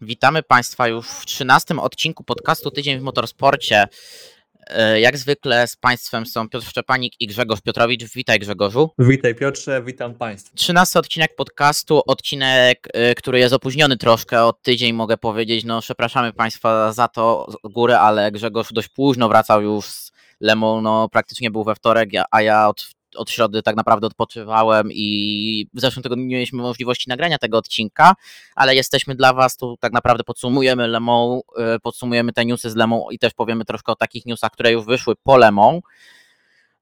Witamy Państwa już w 13 odcinku podcastu Tydzień w Motorsporcie. E, jak zwykle z Państwem są Piotr Szczepanik i Grzegorz Piotrowicz. Witaj Grzegorzu. Witaj Piotrze, witam Państwa. 13 odcinek podcastu, odcinek, e, który jest opóźniony troszkę od tydzień, mogę powiedzieć. No, przepraszamy Państwa za to z góry, ale Grzegorz dość późno wracał już z Lemą, no praktycznie był we wtorek, a ja od od środy tak naprawdę odpoczywałem i w zeszłym tygodniu nie mieliśmy możliwości nagrania tego odcinka, ale jesteśmy dla Was, tu tak naprawdę podsumujemy Lemą, y, podsumujemy te newsy z Lemą i też powiemy troszkę o takich newsach, które już wyszły po Lemą.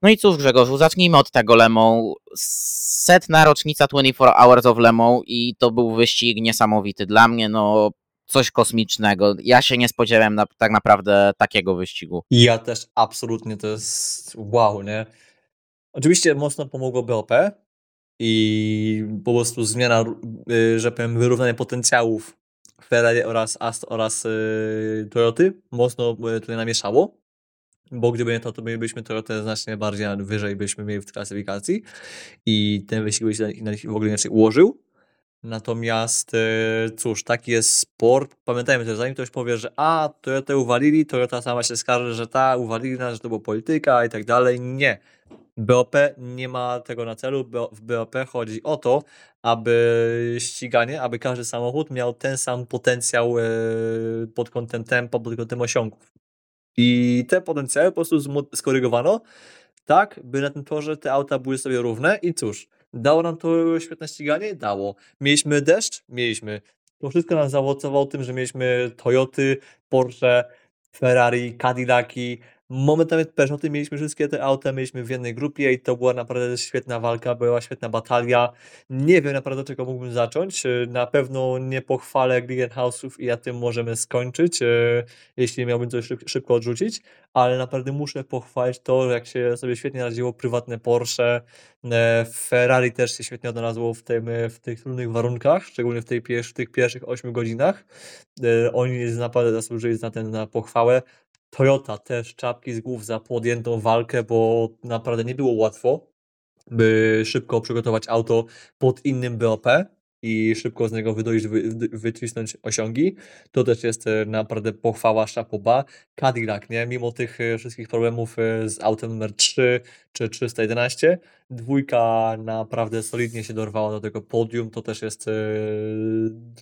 No i cóż Grzegorzu, zacznijmy od tego Lemą. Setna rocznica 24 Hours of Lemą i to był wyścig niesamowity dla mnie, no coś kosmicznego. Ja się nie spodziewałem na, tak naprawdę takiego wyścigu. Ja też absolutnie, to jest wow, nie? Oczywiście mocno pomogło BOP i po prostu zmiana, y, że powiem, wyrównanie potencjałów Ferrari oraz Ast oraz yy, Toyoty mocno y, tutaj namieszało, bo gdyby nie to, to mielibyśmy Toyotę znacznie bardziej wyżej byśmy mieli w klasyfikacji i ten wyścig by się w ogóle inaczej ułożył. Natomiast y, cóż, taki jest sport. Pamiętajmy też, zanim ktoś powie, że a, Toyotę uwalili, Toyota sama się skarży, że ta, uwalili nas, że to była polityka i tak dalej. Nie. BOP nie ma tego na celu. W BOP chodzi o to, aby ściganie, aby każdy samochód miał ten sam potencjał e, pod kątem tempa, pod kątem osiągów. I te potencjały po prostu skorygowano tak, by na tym torze te auta były sobie równe i cóż, dało nam to świetne ściganie? Dało. Mieliśmy deszcz? Mieliśmy. To wszystko nam zaowocowało tym, że mieliśmy Toyoty, Porsche, Ferrari, Cadillaki, Momentami Peugeoty mieliśmy wszystkie te auta, mieliśmy w jednej grupie i to była naprawdę świetna walka, była świetna batalia. Nie wiem naprawdę czego mógłbym zacząć. E, na pewno nie pochwalę Glickenhausów i na tym możemy skończyć, e, jeśli miałbym coś szybko odrzucić, ale naprawdę muszę pochwalić to, jak się sobie świetnie radziło prywatne Porsche. E, Ferrari też się świetnie odnalazło w, tym, w tych trudnych warunkach, szczególnie w, tej, w tych pierwszych 8 godzinach. Oni naprawdę zasłużyli na ten na pochwałę. Toyota też czapki z głów za podjętą walkę, bo naprawdę nie było łatwo, by szybko przygotować auto pod innym BOP i szybko z niego wydojść, wy, wycisnąć osiągi. To też jest e, naprawdę pochwała Szapoba. Cadillac, nie? Mimo tych e, wszystkich problemów e, z autem numer 3 czy 311, dwójka naprawdę solidnie się dorwała do tego podium. To też jest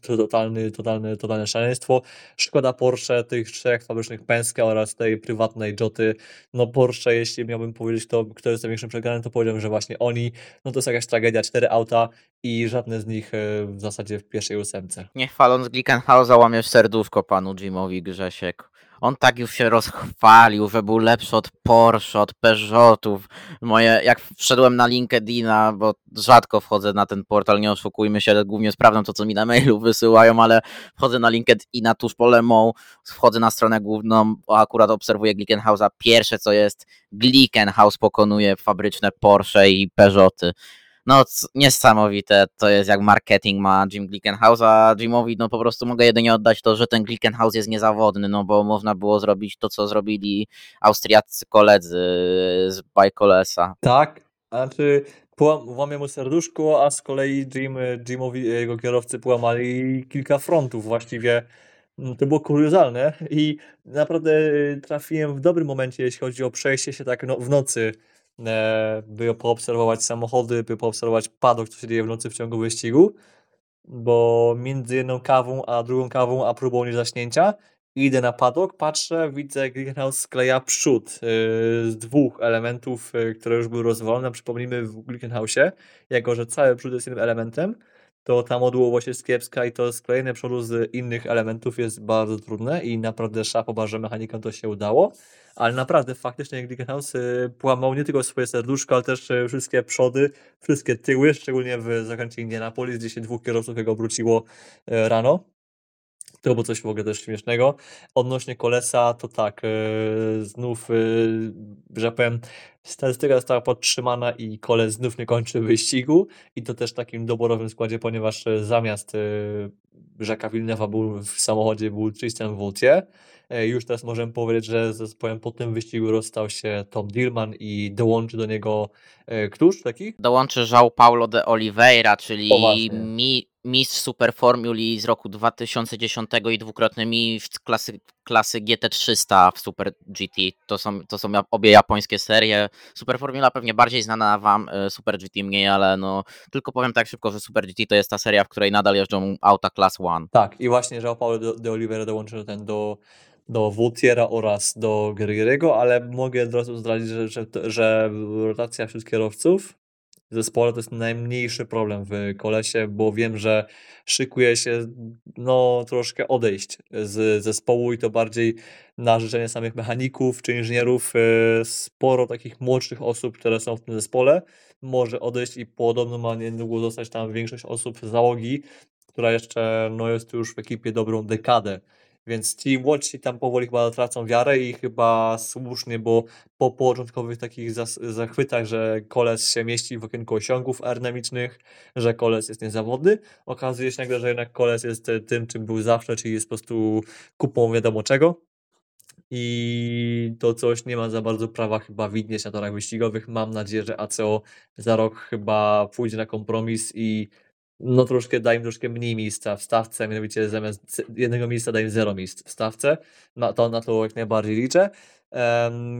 to totalny, totalne, totalne szaleństwo. Szkoda Porsche, tych trzech fabrycznych Penske oraz tej prywatnej Joty. No Porsche, jeśli miałbym powiedzieć, to kto jest największym przegranym, to powiedziałbym, że właśnie oni. No to jest jakaś tragedia. Cztery auta i żadne z nich w zasadzie w pierwszej ósemce. Nie chwaląc Glickenhausa łamiesz serduszko panu Jimowi Grzesiek. On tak już się rozchwalił, że był lepszy od Porsche, od Peugeotów. Moje, jak wszedłem na LinkedIna, bo rzadko wchodzę na ten portal, nie oszukujmy się, głównie sprawdzam to, co mi na mailu wysyłają, ale wchodzę na LinkedIna tuż po Lemą, wchodzę na stronę główną, akurat obserwuję Glickenhausa. Pierwsze, co jest, Glickenhaus pokonuje fabryczne Porsche i Peugeoty no niesamowite to jest jak marketing ma Jim Glickenhaus, a Jimowi no po prostu mogę jedynie oddać to, że ten Glickenhaus jest niezawodny, no bo można było zrobić to, co zrobili austriaccy koledzy z Bajkolesa. Tak, znaczy łamie mu serduszko, a z kolei Jim, Jimowi, jego kierowcy połamali kilka frontów właściwie. Mm, to było kuriozalne i naprawdę trafiłem w dobrym momencie, jeśli chodzi o przejście się tak no, w nocy by poobserwować samochody, by poobserwować padok, co się dzieje w nocy w ciągu wyścigu, bo między jedną kawą a drugą kawą, a próbą niezaśnięcia idę na padok, patrzę, widzę Glickenhaus skleja przód e, z dwóch elementów, e, które już były rozwalone. Przypomnijmy w Glickenhausie, jako że cały przód jest jednym elementem, to ta modułowość jest kiepska i to sklejenie przodu z innych elementów jest bardzo trudne i naprawdę szapoba, że mechanikom to się udało ale naprawdę faktycznie Glickenhaus y, połamał nie tylko swoje serduszko, ale też y, wszystkie przody, wszystkie tyły, szczególnie w zakręcie Indianapolis, gdzie się dwóch kierowców jego obróciło y, rano. To było coś w ogóle też śmiesznego. Odnośnie Kolesa, to tak, znów, że powiem, statystyka została podtrzymana i Koles znów nie kończy wyścigu i to też w takim doborowym składzie, ponieważ zamiast Rzeka Wilnewa był w samochodzie był Tristan Vautier, E, już teraz możemy powiedzieć, że z zespołem po tym wyścigu rozstał się Tom Dillman i dołączy do niego e, któż taki? Dołączy João Paulo de Oliveira, czyli mi, mistrz Superformuli z roku 2010 i dwukrotny mistrz klasy, klasy GT300 w Super GT. To są, to są obie japońskie serie. Superformula pewnie bardziej znana wam, e, Super GT mniej, ale no tylko powiem tak szybko, że Super GT to jest ta seria, w której nadal jeżdżą auta Class 1. Tak, i właśnie, że Paulo de, Oliveira dołączył ten do, do Wultiera oraz do Guerrieriego, ale mogę od razu zdradzić, że, że, że rotacja wśród kierowców zespole to jest najmniejszy problem w kolesie, bo wiem, że szykuje się no troszkę odejść z zespołu i to bardziej na życzenie samych mechaników czy inżynierów. e, Sporo takich młodszych osób, które są w tym zespole, może odejść i podobno ma niedługo zostać tam większość osób z załogi, która jeszcze no, jest już w ekipie dobrą dekadę. Więc ci młodsi tam powoli chyba tracą wiarę i chyba słusznie, bo po początkowych takich zachwytach, że koles się mieści w okienku osiągów aerodynamicznych, że koles jest niezawodny, okazuje się nagle, że jednak koles jest tym, czym był zawsze, czyli jest po prostu kupą wiadomo czego. I to coś nie ma za bardzo prawa chyba widnieć na torach wyścigowych. Mam nadzieję, że ACO za rok chyba pójdzie na kompromis i no troszkę daj im troszkę mniej miejsca w stawce, mianowicie zamiast jednego miejsca daj im zero miejsc w stawce. Na to, na to jak najbardziej liczę.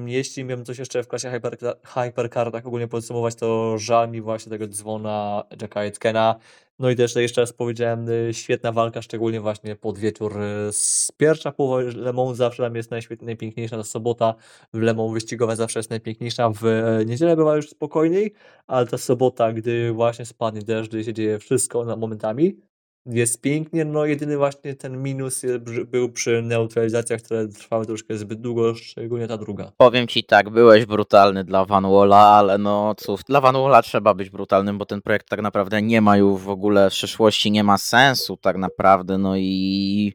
Jeśli miałem coś jeszcze w klasie Hyper, Hypercar tak ogólnie podsumować, to żal mi właśnie tego dzwona Jacka Aitkena. No i też jeszcze raz powiedziałem, y, świetna walka, szczególnie właśnie pod wieczór. y, Z pierwsza połowa Le Mans zawsze tam jest najświet- najpiękniejsza, ta sobota w Le Mans wyścigowe zawsze jest najpiękniejsza. W e, niedzielę bywa już spokojniej, ale ta sobota, gdy właśnie spadnie deszcz, gdy się dzieje wszystko momentami, jest pięknie, no jedyny właśnie ten minus był przy neutralizacjach, które trwały troszkę zbyt długo, szczególnie ta druga. Powiem ci tak, byłeś brutalny dla Van Walla, ale no cóż, dla Van Walla trzeba być brutalnym, bo ten projekt tak naprawdę nie ma już w ogóle w przyszłości, nie ma sensu tak naprawdę, no i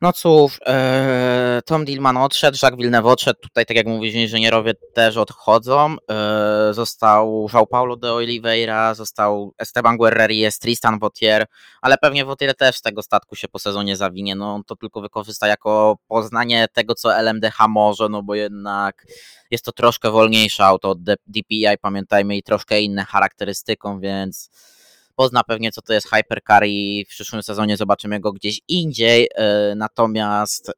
no cóż, e, Tom Dillman odszedł, Jacques Villeneuve odszedł, tutaj tak jak mówisz, inżynierowie też odchodzą, e, został João Paulo de Oliveira, został Esteban Guerreri, jest Tristan Vautier, ale pewnie Vautier też z tego statku się po sezonie zawinie, no on to tylko wykorzysta jako poznanie tego, co LMDH może, no bo jednak jest to troszkę wolniejsze auto od DPI, pamiętajmy, i troszkę inne charakterystyką, więc pozna pewnie, co to jest Hypercar i w przyszłym sezonie zobaczymy go gdzieś indziej. e, Natomiast e,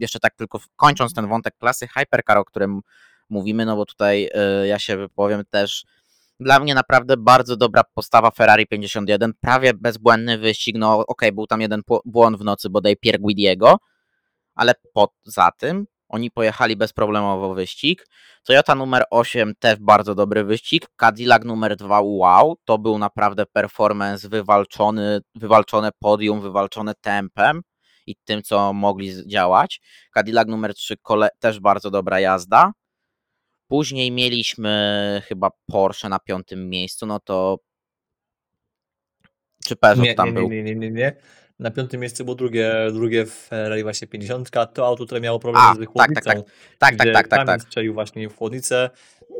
jeszcze tak tylko kończąc ten wątek klasy Hypercar, o którym mówimy, no bo tutaj e, ja się wypowiem też. Dla mnie naprawdę bardzo dobra postawa Ferrari 51, prawie bezbłędny wyścig. No okej, był tam jeden błąd w nocy bodaj Pierguidiego, ale poza tym oni pojechali bezproblemowo wyścig. Toyota numer 8 też bardzo dobry wyścig. Cadillac numer 2 wow, to był naprawdę performance wywalczony, wywalczone podium, wywalczone tempem i tym, co mogli działać. Cadillac numer 3 kole- też bardzo dobra jazda. Później mieliśmy chyba Porsche na piątym miejscu, no to czy Peugeot Nie, tam nie, był? nie, nie, nie, nie. Na piątym miejscu było drugie, drugie Ferrari właśnie 50, to auto, które miało problem A, z tak, chłodnicą. tak, tak. Tak, tak, tak, tak, tak. strzelił właśnie w chłodnicę.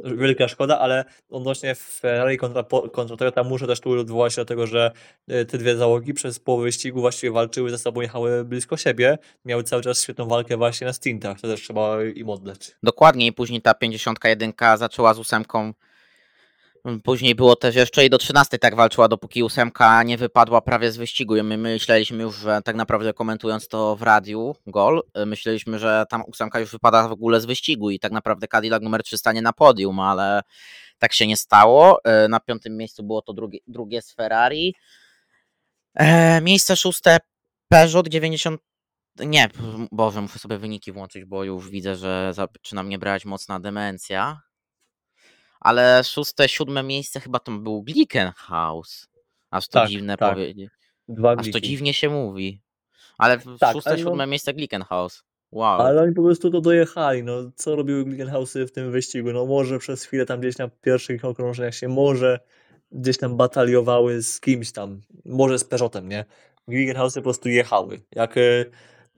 Wielka szkoda, ale odnośnie Ferrari kontra, kontra Toyota muszę też tu odwołać się do tego, że e, te dwie załogi przez połowę wyścigu właściwie walczyły ze sobą, jechały blisko siebie, miały cały czas świetną walkę właśnie na stintach, to też trzeba im oddać. Dokładnie i później ta 51 zaczęła z ósemką. Później było też jeszcze i do 13 tak walczyła, dopóki ósemka nie wypadła prawie z wyścigu. I my myśleliśmy już, że tak naprawdę komentując to w radiu, gol, myśleliśmy, że tam ósemka już wypada w ogóle z wyścigu i tak naprawdę Cadillac numer 3 stanie na podium, ale tak się nie stało. Y, Na piątym miejscu było to drugie, drugie z Ferrari. E, miejsce szóste Peugeot 90. Nie, Boże, muszę sobie wyniki włączyć, bo już widzę, że zaczyna mnie brać mocna demencja. Ale szóste, siódme miejsce chyba to był Glickenhaus. Aż to Tak, dziwne tak. powiedzieć. Dwa Aż to dziwnie się mówi. Ale Tak, szóste, ale no- siódme miejsce Glickenhaus. Wow. Ale oni po prostu to dojechali. No, co robiły Glickenhausy w tym wyścigu? No może przez chwilę tam gdzieś na pierwszych okrążeniach się może gdzieś tam bataliowały z kimś tam. Może z Peugeotem, nie? Glickenhausy po prostu jechały. Jak e,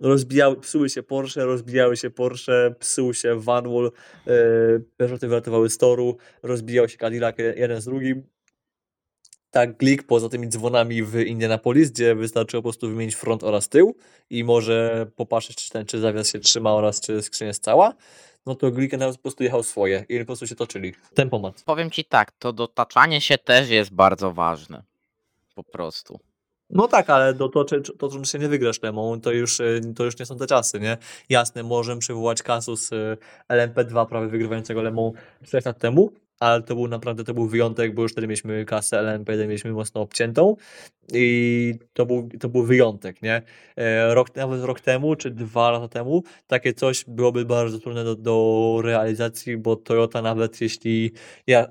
rozbijały, psuły się Porsche, rozbijały się Porsche, psuł się Van Wall, e, Peugeoty wyratowały z toru, rozbijał się Cadillac jeden z drugim. Tak, Glick poza tymi dzwonami w Indianapolis, gdzie wystarczy po prostu wymienić front oraz tył i może popatrzeć, czy ten, czy zawias się trzyma oraz czy skrzynia jest cała, no to Glickenhaus po prostu jechał swoje i po prostu się toczyli. Tempomat. Powiem ci tak, to dotaczanie się też jest bardzo ważne. po prostu. No tak, ale to, to, to, czym się nie wygrasz Lemą, to już, y, to już nie są te czasy, nie? Jasne, możemy przywołać kasus y, LMP2 prawie wygrywającego Lemą 4 lat temu, ale to był naprawdę to był wyjątek, bo już wtedy mieliśmy klasę LMP, mieliśmy mocno obciętą i to był, to był wyjątek, nie? E, rok, nawet rok temu, czy dwa lata temu, takie coś byłoby bardzo trudne do, do realizacji, bo Toyota nawet jeśli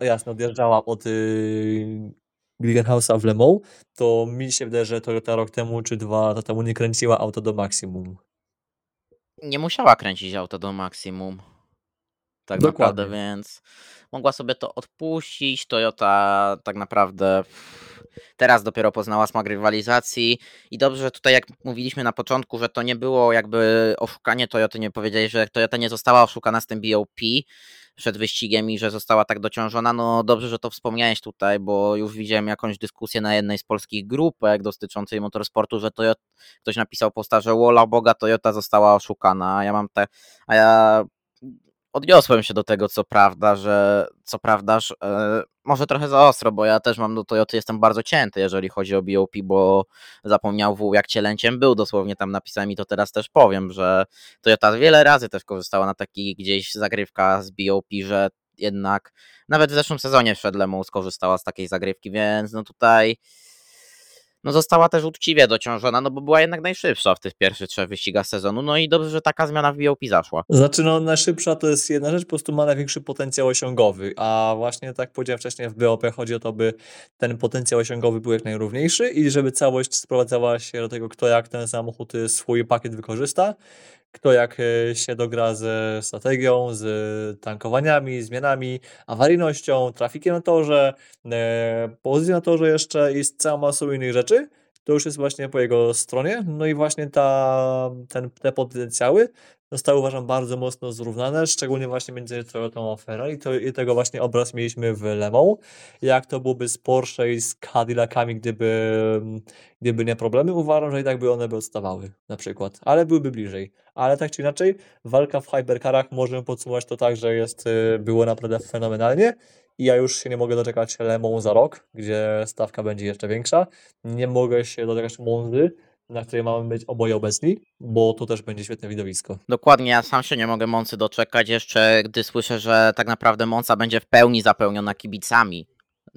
jasno odjeżdżała od y, Glickenhausa w Le Mans, to mi się wydaje, że Toyota rok temu czy dwa lata temu nie kręciła auto do maksimum. Nie musiała kręcić auto do maksimum. Tak Dokładnie. naprawdę, więc mogła sobie to odpuścić. Toyota tak naprawdę teraz dopiero poznała smak rywalizacji i dobrze, że tutaj jak mówiliśmy na początku, że to nie było jakby oszukanie Toyoty, nie powiedzieli, że Toyota nie została oszukana z tym BOP, przed wyścigiem i że została tak dociążona. No dobrze, że to wspomniałeś tutaj, bo już widziałem jakąś dyskusję na jednej z polskich grupek dotyczącej motorsportu, że Toyota, ktoś napisał posta, że wola Boga Toyota została oszukana, ja mam te, a ja odniosłem się do tego, co prawda, że co prawdaż e, może trochę za ostro, bo ja też mam do Toyoty, jestem bardzo cięty, jeżeli chodzi o BOP, bo zapomniał W, jak cielęciem był, dosłownie tam napisałem i to teraz też powiem, że Toyota wiele razy też korzystała na takich gdzieś zagrywka z BOP, że jednak nawet w zeszłym sezonie w Shedlemu skorzystała z takiej zagrywki, więc no tutaj no została też uczciwie dociążona, no bo była jednak najszybsza w tych pierwszych trzech wyścigach sezonu, no i dobrze, że taka zmiana w BOP zaszła. Znaczy no najszybsza to jest jedna rzecz, po prostu ma największy potencjał osiągowy, a właśnie tak powiedziałem wcześniej w BOP chodzi o to, by ten potencjał osiągowy był jak najrówniejszy i żeby całość sprowadzała się do tego, kto jak ten samochód y, swój pakiet wykorzysta, kto jak e, się dogra ze strategią, z tankowaniami, zmianami, awaryjnością, trafikiem na torze, e, pozycją na torze jeszcze i z całą masą innych rzeczy, to już jest właśnie po jego stronie. No i właśnie ta, ten, te potencjały zostały uważam bardzo mocno zrównane, szczególnie właśnie między Toyotą a Ferrari. To, I tego właśnie obraz mieliśmy w Le Mans. Jak to byłoby z Porsche i z Cadillacami, gdyby, gdyby nie problemy, uważam, że i tak by one by odstawały na przykład, ale byłyby bliżej. Ale tak czy inaczej, walka w hypercarach możemy podsumować to tak, że jest, y, było naprawdę fenomenalnie i ja już się nie mogę doczekać Le Mans za rok, gdzie stawka będzie jeszcze większa. Nie mogę się doczekać Monzy, na której mamy być oboje obecni, bo to też będzie świetne widowisko. Dokładnie, ja sam się nie mogę Moncy doczekać jeszcze, gdy słyszę, że tak naprawdę Monca będzie w pełni zapełniona kibicami.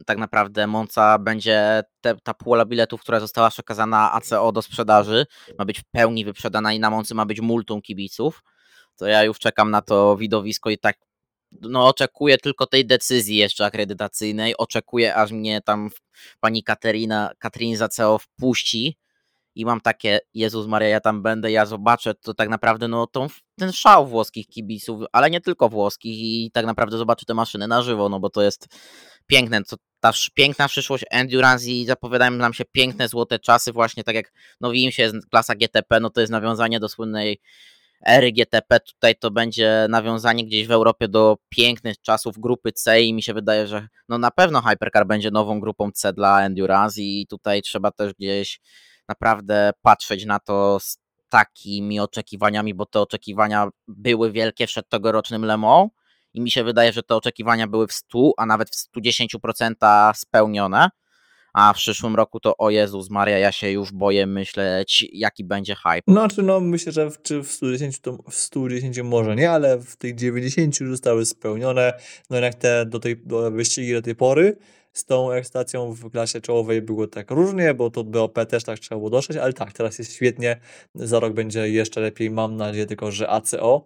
Tak naprawdę Monca będzie, te, ta pula biletów, która została przekazana ACO do sprzedaży, ma być w pełni wyprzedana i na Moncy ma być multum kibiców. To ja już czekam na to widowisko i tak no oczekuję tylko tej decyzji jeszcze akredytacyjnej, oczekuję aż mnie tam pani Katerina, Katrin Zaceo wpuści. I mam takie, Jezus Maria, ja tam będę, ja zobaczę, to tak naprawdę no tą, ten szał włoskich kibiców, ale nie tylko włoskich i tak naprawdę zobaczę te maszyny na żywo, no bo to jest piękne, to ta piękna przyszłość Endurance i zapowiadają nam się piękne złote czasy, właśnie tak jak no im się klasa GTP, no to jest nawiązanie do słynnej ery GTP, tutaj to będzie nawiązanie gdzieś w Europie do pięknych czasów grupy C i mi się wydaje, że no na pewno Hypercar będzie nową grupą C dla Endurance i tutaj trzeba też gdzieś naprawdę patrzeć na to z takimi oczekiwaniami, bo te oczekiwania były wielkie przed tegorocznym Le Mans i mi się wydaje, że te oczekiwania były w 100, a nawet w 110% spełnione. A w przyszłym roku to o Jezus Maria, ja się już boję myśleć, jaki będzie hype. Znaczy, no myślę, że w, czy w 110 to w 110 może nie, ale w tych 90 już zostały spełnione. No jednak te do tej do wyścigi do tej pory z tą ekstacją w klasie czołowej było tak różnie, bo to BOP też tak trzeba było dotrzeć, ale tak, teraz jest świetnie, za rok będzie jeszcze lepiej, mam nadzieję tylko, że ACO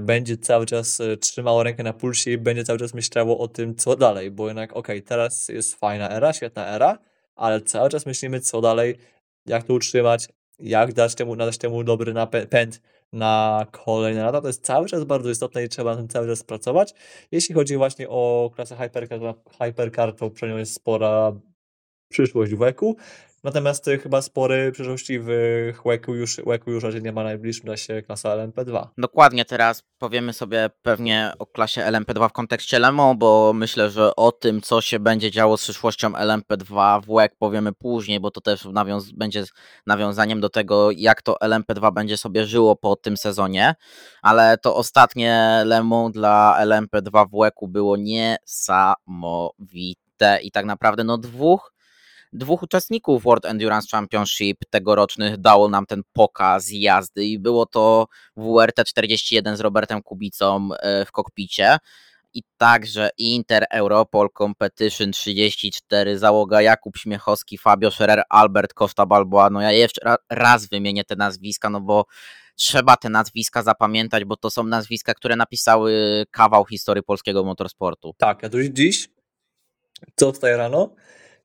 będzie cały czas y, trzymało rękę na pulsie i będzie cały czas myślało o tym, co dalej, bo jednak ok, teraz jest fajna era, świetna era, ale cały czas myślimy, co dalej, jak to utrzymać, jak dać temu, nadać temu dobry napęd, na kolejne lata. To jest cały czas bardzo istotne i trzeba na tym cały czas pracować. Jeśli chodzi właśnie o klasę Hypercar, Hypercar to przed nią jest spora przyszłość w WEC-u. Natomiast chyba spory przyszłości w WEC-u już, WEC-u już raczej nie ma najbliższym czasie klasa LMP2. Dokładnie, teraz powiemy sobie pewnie o klasie LMP2 w kontekście LEMO, bo myślę, że o tym, co się będzie działo z przyszłością LMP2 w WEC powiemy później, bo to też nawiąz będzie nawiązaniem do tego, jak to LMP2 będzie sobie żyło po tym sezonie, ale to ostatnie LEMO dla LMP2 w WEC-u było niesamowite i tak naprawdę no dwóch dwóch uczestników World Endurance Championship tegorocznych dało nam ten pokaz jazdy i było to WRT 41 z Robertem Kubicą e, w kokpicie i także Inter Europol Competition 34, załoga Jakub Śmiechowski, Fabio Scherer, Albert Costa Balboa. No ja jeszcze raz wymienię te nazwiska, no bo trzeba te nazwiska zapamiętać, bo to są nazwiska, które napisały kawał historii polskiego motorsportu. Tak, ja tu dziś, co wstaję rano,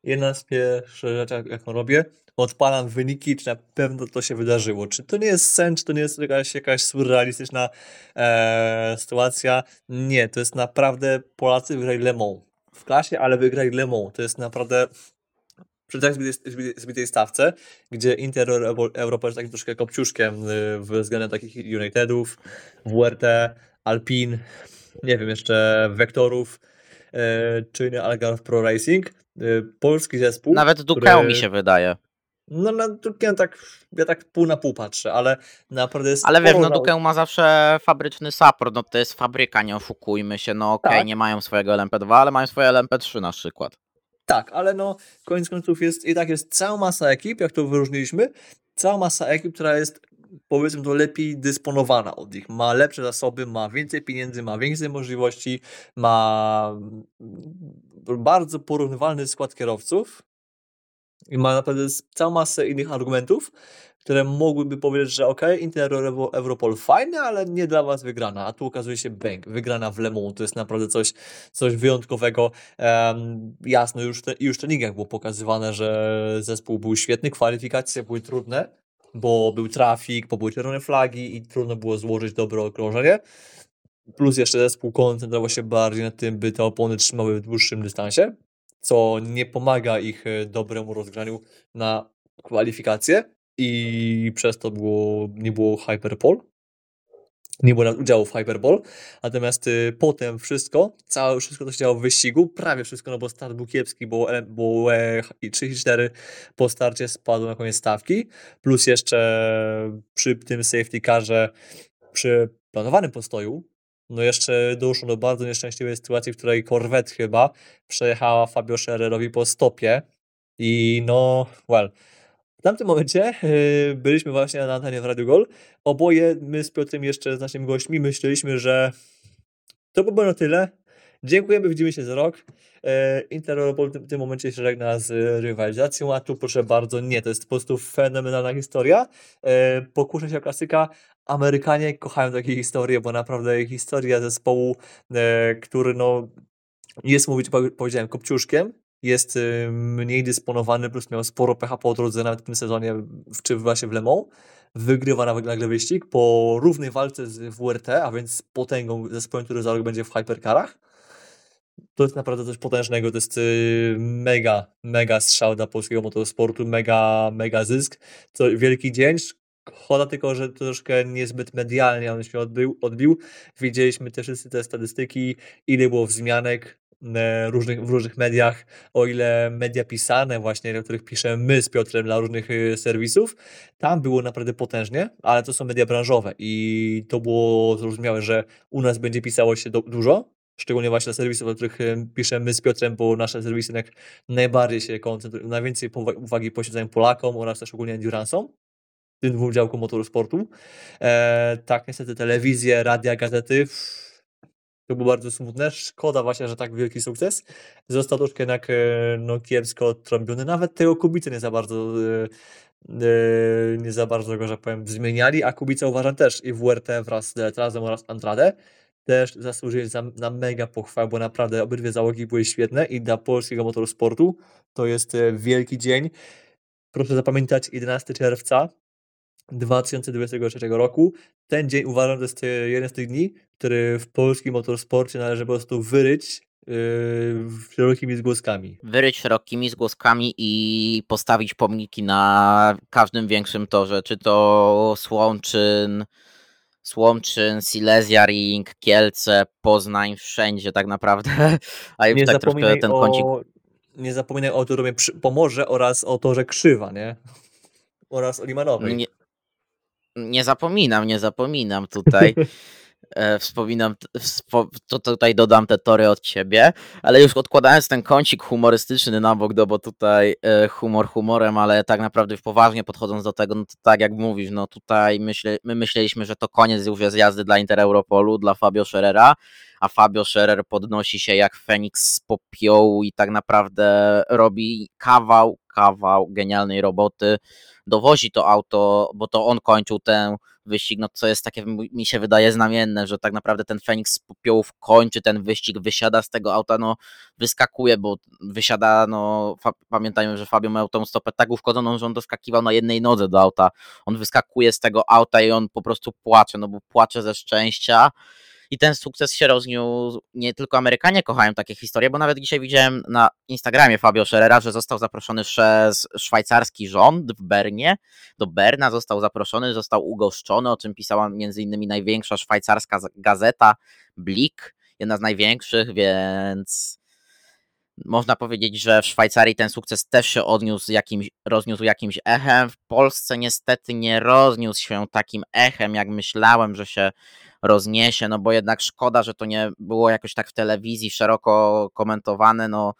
jedna z pierwszych rzeczy, jaką robię, odpalam wyniki, czy na pewno to się wydarzyło. Czy to nie jest sen, czy to nie jest jakaś, jakaś surrealistyczna e, sytuacja? Nie, to jest naprawdę Polacy wygrali Le Mans. W klasie, ale wygrali Le Mans. To jest naprawdę przy tak zbitej, stawce, gdzie Inter Europa jest takim troszkę kopciuszkiem y, względem takich Unitedów, WRT, Alpin, nie wiem, jeszcze Vektorów, y, czy Algarve Pro Racing. Y, polski zespół. Nawet Ducał który... mi się wydaje. No na Dukę tak, ja tak pół na pół patrzę, ale naprawdę jest... Ale wiesz, no Dukę ma zawsze fabryczny support, no to jest fabryka, nie oszukujmy się, no okej, okay, tak. nie mają swojego LMP2, ale mają swoje LMP3 na przykład. Tak, ale no koniec końców jest i tak jest cała masa ekip, jak to wyróżniliśmy, cała masa ekip, która jest powiedzmy to lepiej dysponowana od nich. Ma lepsze zasoby, ma więcej pieniędzy, ma więcej możliwości, ma bardzo porównywalny skład kierowców i ma naprawdę całą masę innych argumentów, które mogłyby powiedzieć, że ok, Inter Europol fajne, ale nie dla was wygrana. A tu okazuje się bang, wygrana w Le Mans. To jest naprawdę coś, coś wyjątkowego. Um, jasno, już, te, już treningach było pokazywane, że zespół był świetny, kwalifikacje były trudne, bo był trafik, bo były czerwone flagi i trudno było złożyć dobre okrążenie. Plus jeszcze zespół koncentrował się bardziej na tym, by te opony trzymały w dłuższym dystansie, co nie pomaga ich e, dobremu rozgraniu na kwalifikacje i przez to było, nie było Hyperball. Nie było udziału w Hyperball, natomiast y, potem wszystko, całe wszystko to się działo w wyścigu, prawie wszystko, no bo start był kiepski, bo, bo e, 34 po starcie spadło na koniec stawki, plus jeszcze przy tym safety carze, przy planowanym postoju, no jeszcze doszło do bardzo nieszczęśliwej sytuacji, w której Corvette chyba przejechała Fabio Schererowi po stopie i no, well, tamtym momencie yy, byliśmy właśnie na antenie w Radio Gol. Oboje, my z Piotrem jeszcze z naszymi gośćmi, myśleliśmy, że to by było na tyle. Dziękujemy, widzimy się za rok. E, Interopol w tym momencie się żegna z rywalizacją, a tu proszę bardzo, nie, to jest po prostu fenomenalna historia. E, pokuszę się o klasyka. Amerykanie kochają takie historie, bo naprawdę historia zespołu, e, który no jest mówić, powiedziałem, kopciuszkiem, jest y, mniej dysponowany, plus miał sporo pecha po drodze, nawet w tym sezonie, czy właśnie w Le Mans. Wygrywa nawet nagle wyścig po równej walce z WRT, a więc z potęgą zespołem, który za rok będzie w hypercarach. To jest naprawdę coś potężnego, to jest y, mega, mega strzał dla polskiego motorsportu, mega, mega zysk. To wielki dzień, Choda tylko, że troszkę niezbyt medialnie on się odbił. odbił. Widzieliśmy też wszyscy te statystyki, ile było wzmianek, różnych, w różnych mediach, o ile media pisane właśnie, o których piszemy my z Piotrem dla różnych e, serwisów, tam było naprawdę potężnie, ale to są media branżowe i to było zrozumiałe, że u nas będzie pisało się do, dużo, szczególnie właśnie dla serwisów, o których e, piszemy my z Piotrem, bo nasze serwisy jak najbardziej się koncentrują, najwięcej uwagi poświęcają Polakom oraz też ogólnie endurance'om, tym dwóm działkom motorsportu. E, tak, niestety telewizje, radia, gazety, to było bardzo smutne. Szkoda właśnie, że tak wielki sukces. Został troszkę jednak e, no, kiepsko odtrąbiony. Nawet tego Kubicy nie za bardzo e, e, nie za bardzo go, że powiem, zmieniali, a Kubica uważam też i WRT wraz z Deletrazem oraz Andrade też zasłużyli za, na mega pochwałę, bo naprawdę obydwie załogi były świetne i dla polskiego motorsportu to jest wielki dzień. Proszę zapamiętać 11 czerwca 2023 roku. Ten dzień uważam, że jest jeden z tych dni, który w polskim motorsporcie należy po prostu wyryć yy, szerokimi zgłoskami. Wyryć szerokimi zgłoskami i postawić pomniki na każdym większym torze, czy to Słomczyn, Słomczyn, Silesia Ring, Kielce, Poznań, wszędzie tak naprawdę. A już nie tak troszkę ten kącik... O, nie zapominaj o Turomie Pomorze oraz o torze Krzywa, nie? Oraz o Limanowej. Nie, nie zapominam, nie zapominam tutaj. E, wspominam, wspo, to tutaj dodam te tory od ciebie, ale już odkładając ten kącik humorystyczny na bok, no bo tutaj e, humor humorem, ale tak naprawdę już poważnie podchodząc do tego, no to tak jak mówisz, no tutaj myślę, my myśleliśmy, że to koniec już jest jazdy dla Intereuropolu, dla Fabio Scherrera, a Fabio Scherer podnosi się jak Feniks z popiołu i tak naprawdę robi kawał, kawał genialnej roboty, dowozi to auto, bo to on kończył tę wyścig, no co jest takie, mi się wydaje znamienne, że tak naprawdę ten Feniks z popiołów kończy ten wyścig, wysiada z tego auta, no wyskakuje, bo wysiada, no pamiętajmy, że Fabio miał tą stopę tak uszkodzoną, że on doskakiwał na jednej nodze do auta, on wyskakuje z tego auta i on po prostu płacze, no bo płacze ze szczęścia, i ten sukces się rozniósł. Nie tylko Amerykanie kochają takie historie, bo nawet dzisiaj widziałem na Instagramie Fabio Scherera, że został zaproszony przez szwajcarski rząd w Bernie. Do Berna został zaproszony, został ugoszczony, o czym pisała między innymi największa szwajcarska gazeta Blik, jedna z największych, więc można powiedzieć, że w Szwajcarii ten sukces też się odniósł jakimś, rozniósł jakimś echem. W Polsce niestety nie rozniósł się takim echem, jak myślałem, że się rozniesie, no bo jednak szkoda, że to nie było jakoś tak w telewizji szeroko komentowane, no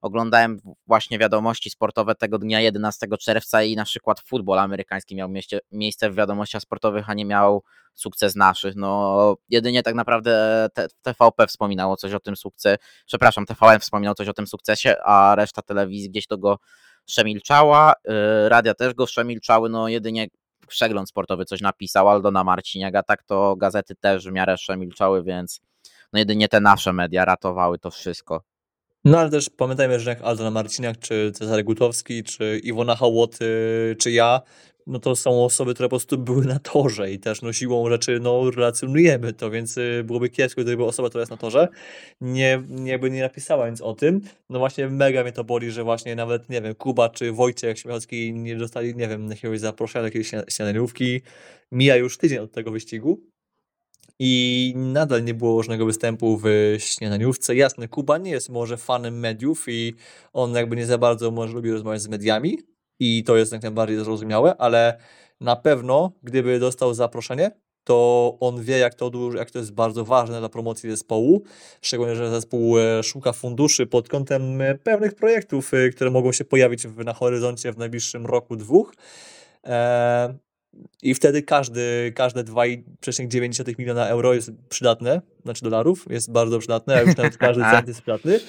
oglądałem właśnie wiadomości sportowe tego dnia 11 czerwca i na przykład futbol amerykański miał mieście, miejsce w wiadomościach sportowych, a nie miał sukces naszych. No jedynie tak naprawdę TVP wspominało coś o tym sukcesie, przepraszam, TVN wspominał coś o tym sukcesie, a reszta telewizji gdzieś to go przemilczała, y, radia też go przemilczały, no jedynie przegląd sportowy coś napisał, Aldona Marciniak, tak to gazety też w miarę przemilczały, więc no jedynie te nasze media ratowały to wszystko. No ale też pamiętajmy, że jak Aldona Marciniak, czy Cezary Gutowski, czy Iwona Hołot, czy ja, no to są osoby, które po prostu były na torze i też no siłą rzeczy no relacjonujemy to, więc y, byłoby kiepsko, gdyby osoba, która jest na torze nie, nie by nie napisała nic o tym. No właśnie mega mnie to boli, że właśnie nawet, nie wiem, Kuba czy Wojciech Śmiechowski nie dostali, nie wiem, jakiegoś zaproszenia do jakiejś śniadaniówki. Mija już tydzień od tego wyścigu i nadal nie było żadnego występu w śniadaniówce. Jasne, Kuba nie jest może fanem mediów i on jakby nie za bardzo może lubi rozmawiać z mediami i to jest jak najbardziej zrozumiałe, ale na pewno gdyby dostał zaproszenie, to on wie, jak to, jak to jest bardzo ważne dla promocji zespołu, szczególnie, że zespół e, szuka funduszy pod kątem e, pewnych projektów, e, które mogą się pojawić na horyzoncie w najbliższym roku, dwóch. I wtedy każdy, każde 2,9 miliona euro jest przydatne, znaczy dolarów, jest bardzo przydatne, a już nawet każdy cent jest przydatny.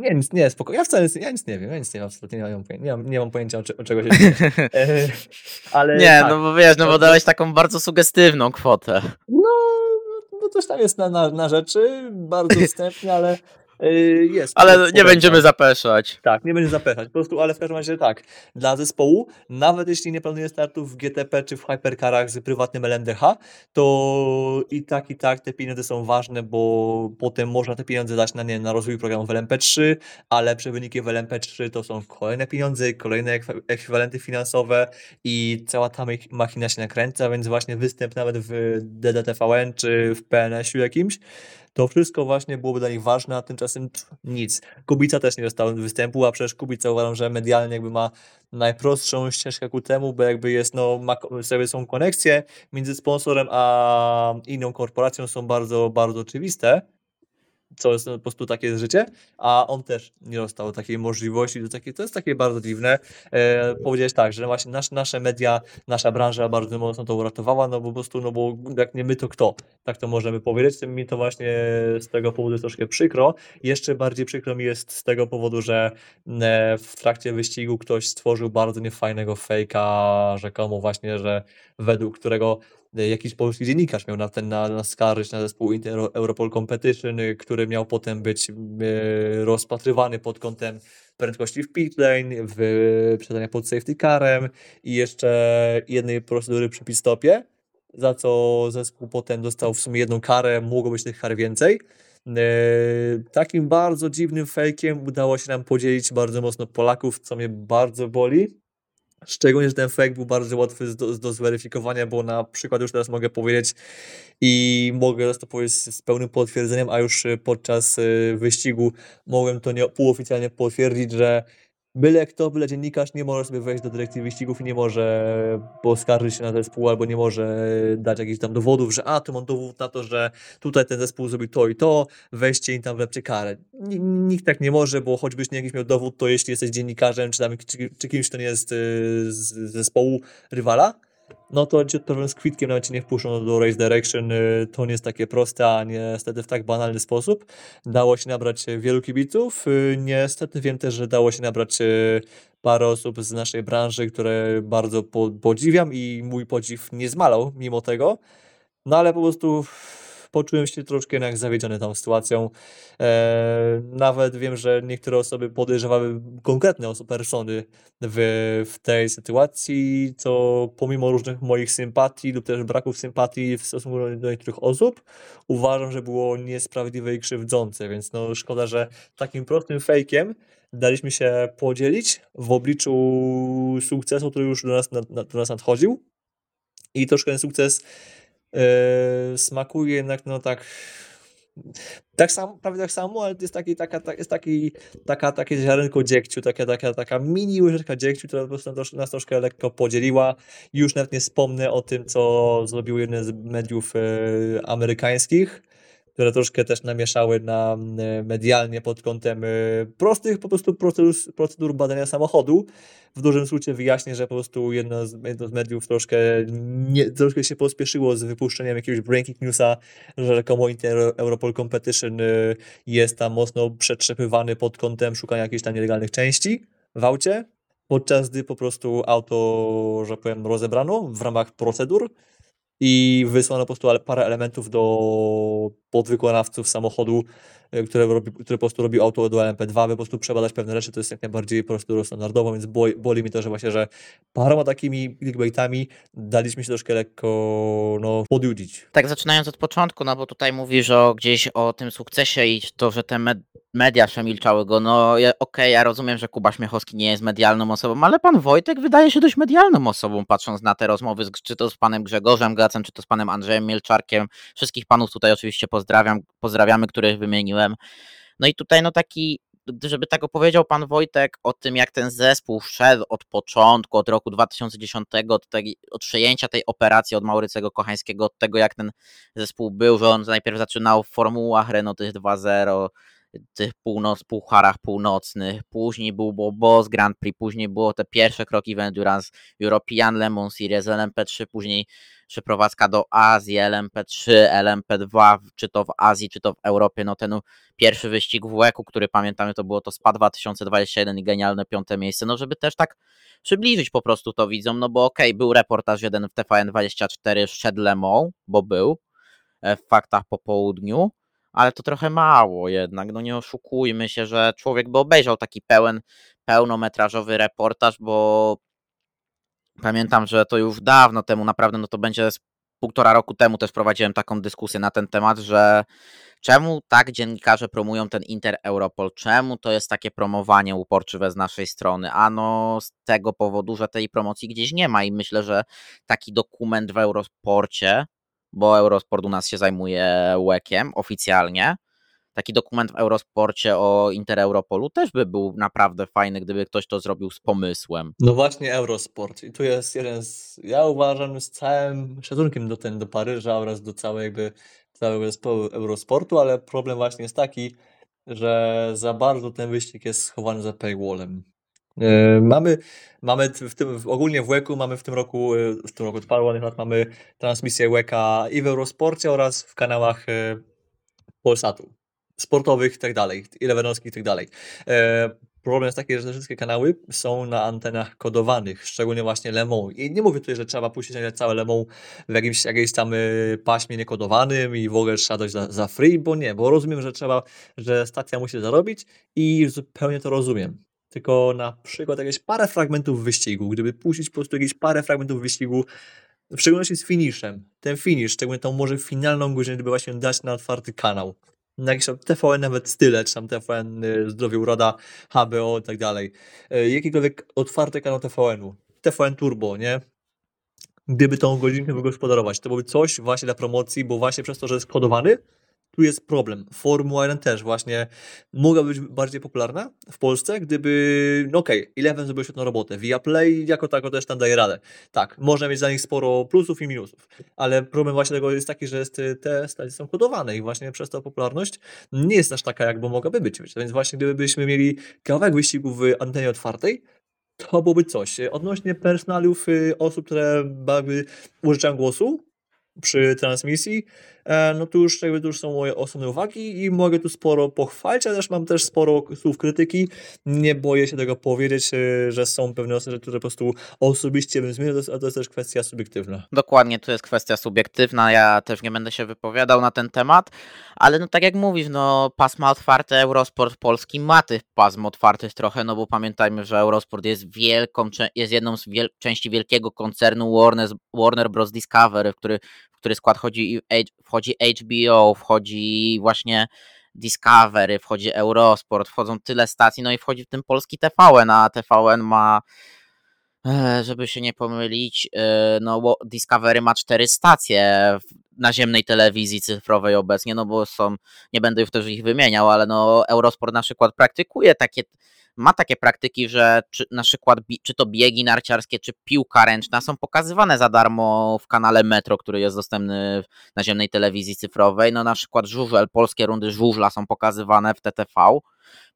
Nie, nic, nie, spokojnie. Ja wcale nic, ja nic nie wiem, ja nic nie mam, absolutnie nie mam, nie mam, nie mam pojęcia o, o czego się dzieje. E, ale nie, tak, no bo wiesz, no bo dałeś taką bardzo sugestywną kwotę. No, no coś tam jest na, na, na rzeczy, bardzo wstępnie, ale jest. Ale nie będziemy zapeszać. Tak, nie będziemy zapeszać. Po prostu, ale w każdym razie tak. Dla zespołu, nawet jeśli nie planuje startów w GTP czy w Hypercarach z prywatnym LMDH, to i tak, i tak te pieniądze są ważne, bo potem można te pieniądze dać na, nie, na rozwój programu w LMP3, a lepsze wyniki w LMP3 to są kolejne pieniądze, kolejne ekwiwalenty finansowe i cała ta machina się nakręca, więc właśnie występ nawet w DDTVN czy w PNS-u jakimś to wszystko właśnie byłoby dla nich ważne, a tymczasem pff, nic. Kubica też nie dostał występu, a przecież Kubica uważam, że medialnie jakby ma najprostszą ścieżkę ku temu, bo jakby jest, no, ma, sobie są koneksje między sponsorem a inną korporacją są bardzo, bardzo oczywiste co jest po prostu takie życie, a on też nie dostał takiej możliwości, to, takie, to jest takie bardzo dziwne. E, tak, że właśnie nasz, nasze media, nasza branża bardzo mocno to uratowała, no bo po prostu, no bo jak nie my, to kto? Tak to możemy powiedzieć. Mi to właśnie z tego powodu jest troszkę przykro. Jeszcze bardziej przykro mi jest z tego powodu, że e, w trakcie wyścigu ktoś stworzył bardzo niefajnego fejka, rzekomo właśnie, że według którego jakiś polski dziennikarz miał na ten na, naskarżyć na zespół Inter Europol Competition, y, który miał potem być e, rozpatrywany pod kątem prędkości w pit lane, w przedania pod safety carem i jeszcze jednej procedury przy pit stopie, za co zespół potem dostał w sumie jedną karę, mogło być tych kar więcej. E, takim bardzo dziwnym fejkiem udało się nam podzielić bardzo mocno Polaków, co mnie bardzo boli Szczególnie, że ten fake był bardzo łatwy do, do zweryfikowania, bo na przykład już teraz mogę powiedzieć i mogę to powiedzieć z pełnym potwierdzeniem, a już y, podczas y, wyścigu mogłem to nie, półoficjalnie potwierdzić, że byle kto, byle dziennikarz nie może sobie wejść do dyrekcji wyścigów i nie może poskarżyć się na zespół albo nie może dać jakichś tam dowodów, że a, tu mam dowód na to, że tutaj ten zespół zrobił to i to, weźcie im tam wlepcie karę. Nikt tak nie może, bo choćbyś nie jakiś miał dowód, to jeśli jesteś dziennikarzem czy, tam, czy, czy kimś, kto nie jest y, z zespołu rywala, no to ci problem z kwitkiem nawet cię nie wpuszczą do Race Direction. y, To nie jest takie proste, a niestety w tak banalny sposób. Dało się nabrać y, wielu kibiców. y, Niestety wiem też, że dało się nabrać parę osób z naszej branży, które bardzo po- podziwiam i mój podziw nie zmalał mimo tego. No ale po prostu poczułem się troszkę jednak zawiedziony tą sytuacją. E, nawet wiem, że niektóre osoby podejrzewały konkretne osoby, persony w, w tej sytuacji, co pomimo różnych moich sympatii lub też braków sympatii w stosunku do, niektórych osób, uważam, że było niesprawiedliwe i krzywdzące, więc no szkoda, że takim prostym fejkiem daliśmy się podzielić w obliczu sukcesu, który już do nas, nad- do nas nadchodził i troszkę ten sukces e, smakuje jednak no tak tak samo, prawie tak samo, ale jest taki, taka, tak, jest taki, taka, takie ziarenko dziegciu, taka, taka, taka mini łyżeczka dziegciu, która po prostu nas, nas troszkę lekko podzieliła. Już nawet nie wspomnę o tym, co zrobił jeden z mediów e, amerykańskich, które troszkę też namieszały nam e, medialnie pod kątem e, prostych po prostu procedur, procedur badania samochodu. W dużym skrócie wyjaśnię, że po prostu jedno z, jedno z mediów troszkę, nie, troszkę się pospieszyło z wypuszczeniem jakiegoś breaking newsa, że rzekomo Europol Competition y, jest tam mocno przetrzepywany pod kątem szukania jakichś tam nielegalnych części w aucie, podczas gdy po prostu auto, że powiem, rozebrano w ramach procedur i wysłano po prostu parę elementów do podwykonawców samochodu, y, które, robi, które po prostu robi auto do LMP2, by po prostu przebadać pewne rzeczy, to jest jak najbardziej procedurą standardową, więc boli, boli mi to, że właśnie, że paroma takimi clickbaitami daliśmy się troszkę lekko no, podjudzić. Tak zaczynając od początku, no bo tutaj mówisz o, gdzieś o tym sukcesie i to, że te med- media przemilczały go. No ja- okej, ja rozumiem, że Kuba Śmiechowski nie jest medialną osobą, ale pan Wojtek wydaje się dość medialną osobą, patrząc na te rozmowy, z, czy to z panem Grzegorzem Gacem, czy to z panem Andrzejem Mielczarkiem. Wszystkich panów tutaj oczywiście pozdrawiam, pozdrawiamy, których wymieniłem. No i tutaj no taki, żeby tak opowiedział pan Wojtek o tym, jak ten zespół szedł od początku, od roku 2010, od, tej, od przejęcia tej operacji od Maurycego Kochańskiego, od tego jak ten zespół był, że on najpierw zaczynał w formułach Renault tych 2.0, tych północ, pucharach północnych, później był było Boss Grand Prix, później było te pierwsze kroki w Endurance European Le Mans Series LMP3, później przeprowadzka do Azji, LMP3, LMP2, czy to w Azji, czy to w Europie, no ten pierwszy wyścig w WEC-u, który pamiętamy, to było to SPA 2021 i genialne piąte miejsce, no żeby też tak przybliżyć po prostu to widzom, no bo okej, był reportaż jeden w TVN24 szedł Le Mans, bo był e, w faktach po południu, ale to trochę mało jednak, no nie oszukujmy się, że człowiek by obejrzał taki pełen, pełnometrażowy reportaż, bo pamiętam, że to już dawno temu, naprawdę, no to będzie z półtora roku temu też prowadziłem taką dyskusję na ten temat, że czemu tak dziennikarze promują ten Inter Europol, czemu to jest takie promowanie uporczywe z naszej strony? Ano z tego powodu, że tej promocji gdzieś nie ma i myślę, że taki dokument w Eurosporcie, bo Eurosport u nas się zajmuje łekiem oficjalnie, taki dokument w Eurosporcie o Inter Europolu też by był naprawdę fajny, gdyby ktoś to zrobił z pomysłem. No właśnie Eurosport. I tu jest jeden z, ja uważam z całym szacunkiem do, ten, do Paryża oraz do całego jakby całego zespołu Eurosportu, ale problem właśnie jest taki, że za bardzo ten wyścig jest schowany za paywallem. E, Mamy, mamy w tym, ogólnie w WEC-u mamy w tym roku, e, w tym roku od paru lat mamy transmisję WEC-a i w Eurosporcie oraz w kanałach e, Polsatu, sportowych i tak dalej, elewenowskich i tak dalej. Problem jest taki, że te wszystkie kanały są na antenach kodowanych, szczególnie właśnie Le Mans. I nie mówię tutaj, że trzeba puścić całe Le Mans w jakimś, jakimś tam paśmie niekodowanym i w ogóle trzeba za, za free, bo nie, bo rozumiem, że trzeba, że stacja musi zarobić i zupełnie to rozumiem. Tylko na przykład jakieś parę fragmentów wyścigu, gdyby puścić po prostu jakieś parę fragmentów wyścigu, w szczególności z finiszem. Ten finisz, szczególnie tą może finalną godzinę, gdyby właśnie dać na otwarty kanał. Na jakiś TVN nawet style, czy tam TVN y, Zdrowie Uroda, HBO i tak dalej. Y, Jakikolwiek otwarty kanał TVN-u. TVN Turbo, nie? Gdyby tą godzinkę wygospodarować, to byłoby coś właśnie dla promocji, bo właśnie przez to, że jest kodowany, tu jest problem. Formuła 1 też właśnie mogła być bardziej popularna w Polsce, gdyby, no okej, okay, Eleven zrobił świetną robotę, Viaplay jako tako też tam daje radę. Tak, można mieć dla nich sporo plusów i minusów, ale problem właśnie tego jest taki, że te stacje są kodowane i właśnie przez to popularność nie jest aż taka, jakby mogłaby być. Więc właśnie gdybyśmy mieli kawałek wyścigu w antenie otwartej, to byłoby coś. Odnośnie personaliów y, osób, które użyczają głosu przy transmisji, no to już, jakby to już są moje osobne uwagi i mogę tu sporo pochwalić, ale też mam też sporo słów krytyki. Nie boję się tego powiedzieć, e, że są pewne rzeczy, które po prostu osobiście bym zmienił, ale to jest też kwestia subiektywna. Dokładnie, to jest kwestia subiektywna. Ja też nie będę się wypowiadał na ten temat, ale no tak jak mówisz, no pasma otwarte, Eurosport Polski ma tych pasm otwartych trochę, no bo pamiętajmy, że Eurosport jest wielką, jest jedną z wiel części wielkiego koncernu Warner, Warner Bros. Discovery, który który skład wchodzi, wchodzi HBO, wchodzi właśnie Discovery, wchodzi Eurosport, wchodzą tyle stacji, no i wchodzi w tym polski TVN, a TVN ma, e, żeby się nie pomylić, e, no Discovery ma cztery stacje naziemnej telewizji cyfrowej obecnie, no bo są, nie będę już też ich wymieniał, ale no Eurosport na przykład praktykuje takie ma takie praktyki, że czy, na przykład czy to biegi narciarskie, czy piłka ręczna są pokazywane za darmo w kanale Metro, który jest dostępny w naziemnej telewizji cyfrowej. No na przykład żużel, polskie rundy żużla są pokazywane w TTV,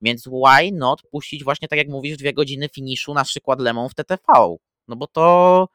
więc why not puścić właśnie tak jak mówisz dwie godziny finiszu na przykład Lemą w TTV? No bo to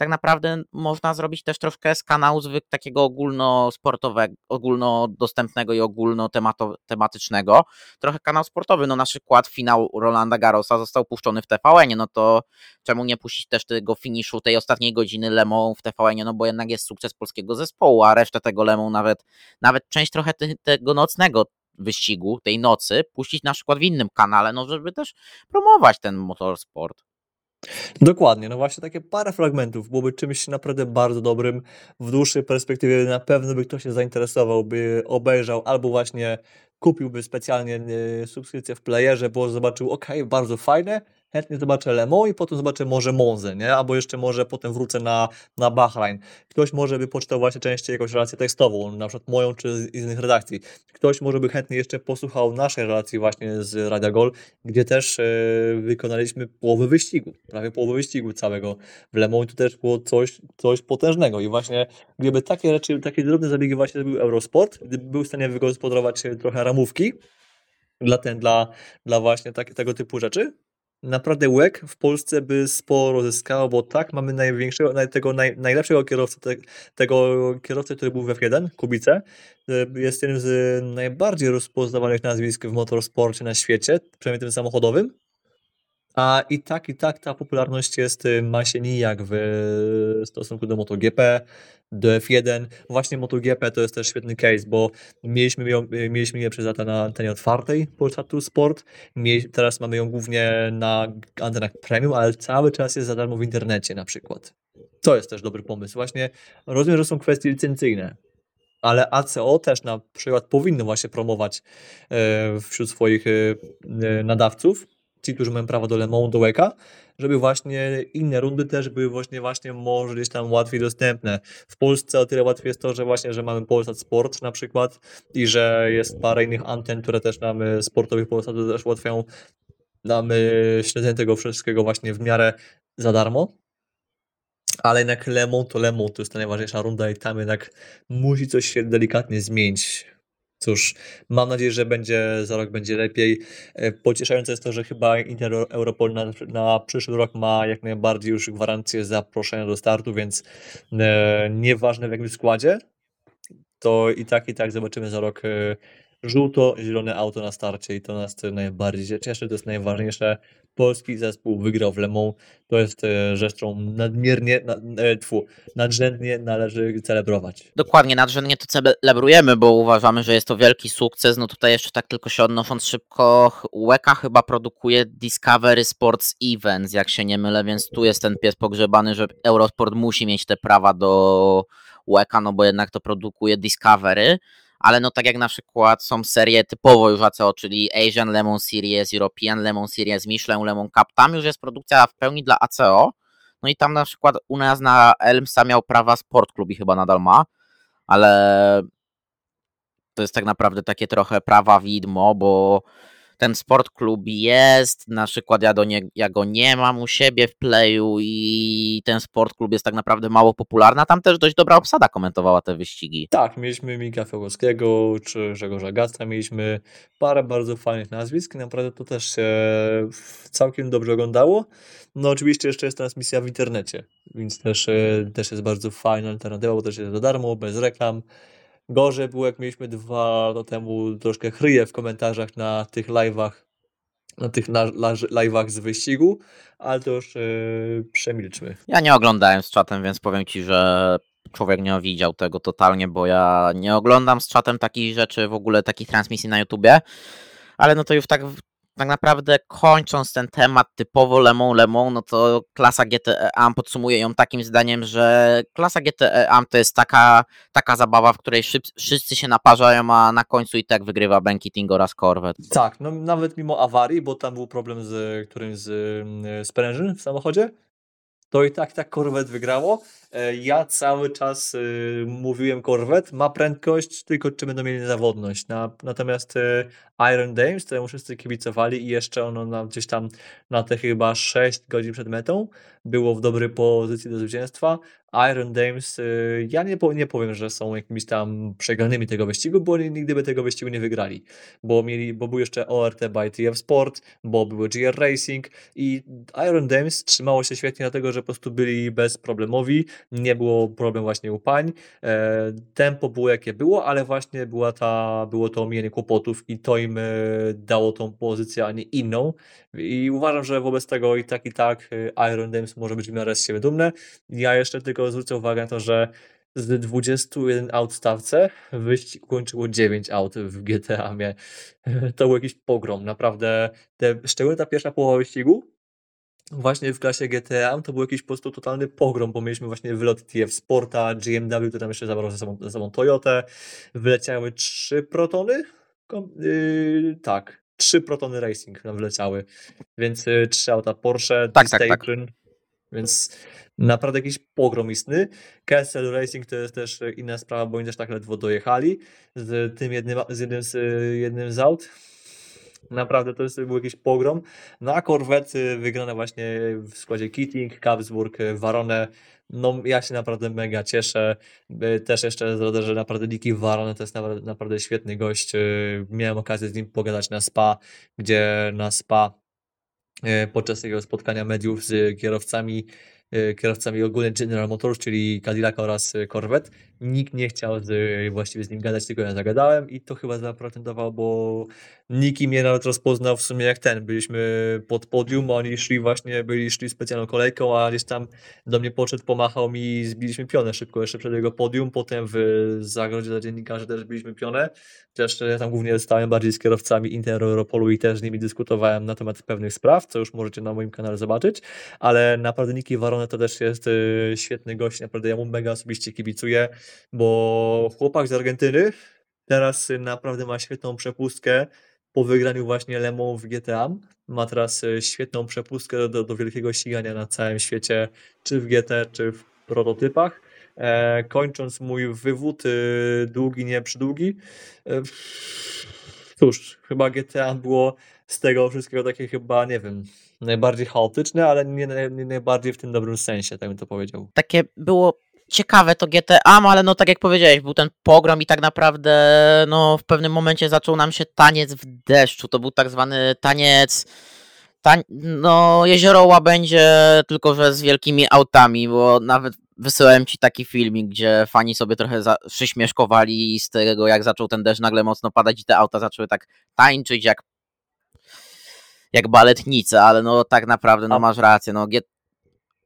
tak naprawdę można zrobić też troszkę z kanału zwyk takiego ogólnosportowego, ogólnodostępnego i ogólnotematycznego. Trochę kanał sportowy, no na przykład finał Rolanda Garrosa został puszczony w TVN, no to czemu nie puścić też tego finiszu tej ostatniej godziny Lemą w TVN, no bo jednak jest sukces polskiego zespołu, a resztę tego Lemą nawet, nawet część trochę te, tego nocnego wyścigu, tej nocy, puścić na przykład w innym kanale, no żeby też promować ten motorsport. Dokładnie, no właśnie takie parę fragmentów byłoby czymś naprawdę bardzo dobrym. W dłuższej perspektywie na pewno by ktoś się zainteresował, by obejrzał albo właśnie kupiłby specjalnie e, subskrypcję w playerze, bo zobaczył, ok, bardzo fajne, chętnie zobaczę Le Mans i potem zobaczę może Monzę, nie? Albo jeszcze może potem wrócę na, na Bahrain. Ktoś może by poczytał właśnie częściej jakąś relację tekstową, na przykład moją czy z innych redakcji. Ktoś może by chętnie jeszcze posłuchał naszej relacji właśnie z Radia Gol, gdzie też e, wykonaliśmy połowę wyścigu, prawie połowę wyścigu całego w Le Mans i to też było coś, coś potężnego i właśnie gdyby takie rzeczy, takie drobne zabiegi właśnie był Eurosport, gdyby był w stanie wygospodarować trochę ramówki, dla, ten, dla, dla właśnie tak, tego typu rzeczy, naprawdę łek w Polsce by sporo zyskało, bo tak, mamy największego, tego naj, najlepszego kierowcę, te, tego kierowcę, który był w F1, Kubice. E, jest jednym z najbardziej rozpoznawanych nazwisk w motorsporcie na świecie, przynajmniej tym samochodowym. A i tak, i tak ta popularność jest, y, ma się nijak w stosunku do MotoGP, do F1. Właśnie MotoGP to jest też świetny case, bo mieliśmy ją, y, mieliśmy je przez lata na antenie otwartej Polsatu Sport, teraz mamy ją głównie na antenach premium, ale cały czas jest za darmo w internecie na przykład. To jest też dobry pomysł. Właśnie rozumiem, że są kwestie licencyjne, ale ACO też na przykład powinno właśnie promować e, wśród swoich nadawców ci, którzy mają prawo do Le Mans, do WECA, żeby właśnie inne rundy też były właśnie, właśnie może gdzieś tam łatwiej dostępne. W Polsce o tyle łatwiej jest to, że właśnie, że mamy Polsat Sport na przykład i że jest parę innych anten, które też nam y, sportowych Polsatu też ułatwiają nam śledzenie tego wszystkiego właśnie w miarę za darmo. Ale jednak Le Mans to Le Mans, to jest ta najważniejsza runda i tam jednak musi coś się delikatnie zmienić Cóż, mam nadzieję, że będzie za rok będzie lepiej. E, pocieszające jest to, że chyba Inter Europol na, na przyszły rok ma jak najbardziej już gwarancję zaproszenia do startu, więc e, nieważne w jakim składzie, to i tak, i tak zobaczymy za rok e, żółto-zielone auto na starcie i to nas najbardziej cieszy, to jest najważniejsze. Polski zespół wygrał w Le Mans, to jest e, rzecz, którą nadmiernie, nad, e, tfu, nadrzędnie należy celebrować. Dokładnie, nadrzędnie to celebrujemy, bo uważamy, że jest to wielki sukces. No tutaj jeszcze tak tylko się odnosząc szybko, UEKA chyba produkuje Discovery Sports Events, jak się nie mylę, więc tu jest ten pies pogrzebany, że Eurosport musi mieć te prawa do UEKA, no bo jednak to produkuje Discovery ale no tak jak na przykład są serie typowo już ACO, czyli Asian Lemon Series, European Lemon Series, Michelin Lemon Cup, tam już jest produkcja w pełni dla ACO, no i tam na przykład u nas na Elmsa miał prawa Sport Club i chyba nadal ma, ale to jest tak naprawdę takie trochę prawa widmo, bo ten sport klub jest, na przykład ja, do nie, ja go nie mam u siebie w playu i ten sport klub jest tak naprawdę mało popularny, a tam też dość dobra obsada komentowała te wyścigi. Tak, mieliśmy Mika Fełowskiego, czy Grzegorza Gasta, mieliśmy parę bardzo fajnych nazwisk, naprawdę to też się całkiem dobrze oglądało. No oczywiście jeszcze jest transmisja w internecie, więc też, e, też jest bardzo fajna alternatywa, bo też jest za darmo, bez reklam. Gorzej było, jak mieliśmy dwa lata temu troszkę chryje w komentarzach na tych live'ach, na tych live'ach z wyścigu, ale to już yy, przemilczmy. Ja nie oglądałem z czatem, więc powiem Ci, że człowiek nie widział tego totalnie, bo ja nie oglądam z czatem takich rzeczy, w ogóle takich transmisji na YouTubie, ale no to już tak tak naprawdę kończąc ten temat typowo Lemon Lemon, no to klasa GTE AM podsumuje ją takim zdaniem, że klasa GTE AM to jest taka, taka zabawa, w której wszyscy się naparzają, a na końcu i tak wygrywa Ben Keating oraz Corvette. Tak, no nawet mimo awarii, bo tam był problem z którymś z sprężyn w samochodzie, to i tak tak Corvette wygrało. E, ja cały czas y, mówiłem Corvette ma prędkość, tylko czy będą mieli zawodność. Na, natomiast y, Iron Dames, któremu wszyscy kibicowali i jeszcze ono na, gdzieś tam na te chyba 6 godzin przed metą było w dobrej pozycji do zwycięstwa. Iron Dames, y, ja nie, nie powiem, że są jakimiś tam przegranymi tego wyścigu, bo oni nigdy by tego wyścigu nie wygrali, bo mieli, bo był jeszcze ORT by TF Sport, bo były GR Racing i Iron Dames trzymało się świetnie dlatego, że po prostu byli bezproblemowi, nie było problem właśnie u pań, e, tempo było jakie było, ale właśnie była ta, było to omijanie kłopotów i to im e, dało tą pozycję, a nie inną i uważam, że wobec tego i tak i tak e, Iron Dames może być w miarę z siebie dumne. Ja jeszcze tylko zwrócę uwagę na to, że z 21 aut w stawce wyścig kończyło 9 aut w GTA. To był jakiś pogrom, naprawdę. Te, szczególnie ta pierwsza połowa wyścigu, właśnie w klasie GTA to był jakiś po prostu totalny pogrom, bo mieliśmy właśnie wylot TF Sporta, GMW, który tam jeszcze zabrał ze sobą, ze sobą Toyotę, wyleciały trzy protony, yy, tak, trzy protony Racing nam wleciały, więc yy, trzy auta Porsche, tak, tak, tak. Więc naprawdę jakiś pogrom istny. Castle Racing to jest też inna sprawa, bo oni też tak ledwo dojechali z tym jednym, z jednym z, jednym z aut. Naprawdę to jest, był jakiś pogrom. No a Corvette wygrane właśnie w składzie Keating, Kabsburg, Varone. No ja się naprawdę mega cieszę. Też jeszcze zdradzę, że naprawdę Nicky Varone to jest naprawdę, naprawdę świetny gość. Miałem okazję z nim pogadać na SPA, gdzie na SPA podczas tego spotkania mediów z kierowcami E, kierowcami ogólnie General Motors, czyli Cadillac oraz e, Corvette. Nikt nie chciał z, właściwie z nim gadać, tylko ja zagadałem i to chyba zaprotentował, bo nikt mnie nawet rozpoznał w sumie jak ten. Byliśmy pod podium, oni szli właśnie, byli szli specjalną kolejką, a gdzieś tam do mnie podszedł, pomachał mi i zbiliśmy pionę szybko jeszcze przed jego podium. Potem w zagrodzie dla dziennikarzy też byliśmy pionę. Też ja tam głównie stałem bardziej z kierowcami Inter Europolu i też z nimi dyskutowałem na temat pewnych spraw, co już możecie na moim kanale zobaczyć, ale naprawdę Niki Warone to też jest y, świetny gość, naprawdę ja mu mega osobiście kibicuję, bo chłopak z Argentyny teraz naprawdę ma świetną przepustkę po wygraniu właśnie Lemą w GTA. Ma teraz y, świetną przepustkę do, do wielkiego ścigania na całym świecie, czy w GT, czy w prototypach. E, kończąc mój wywód, y, długi, nie przydługi. E, cóż, chyba GTA było z tego wszystkiego takie chyba, nie wiem, najbardziej chaotyczne, ale nie, nie najbardziej w tym dobrym sensie, tak bym to powiedział. Takie było ciekawe to GTA, ale no tak jak powiedziałeś, był ten pogrom i tak naprawdę no w pewnym momencie zaczął nam się taniec w deszczu. To był tak zwany taniec tań, no jezioro Łabędzie, tylko że z wielkimi autami, bo nawet wysyłałem ci taki filmik, gdzie fani sobie trochę za, przyśmieszkowali z tego, jak zaczął ten deszcz nagle mocno padać i te auta zaczęły tak tańczyć jak jak baletnice, ale no tak naprawdę, no masz rację, no G...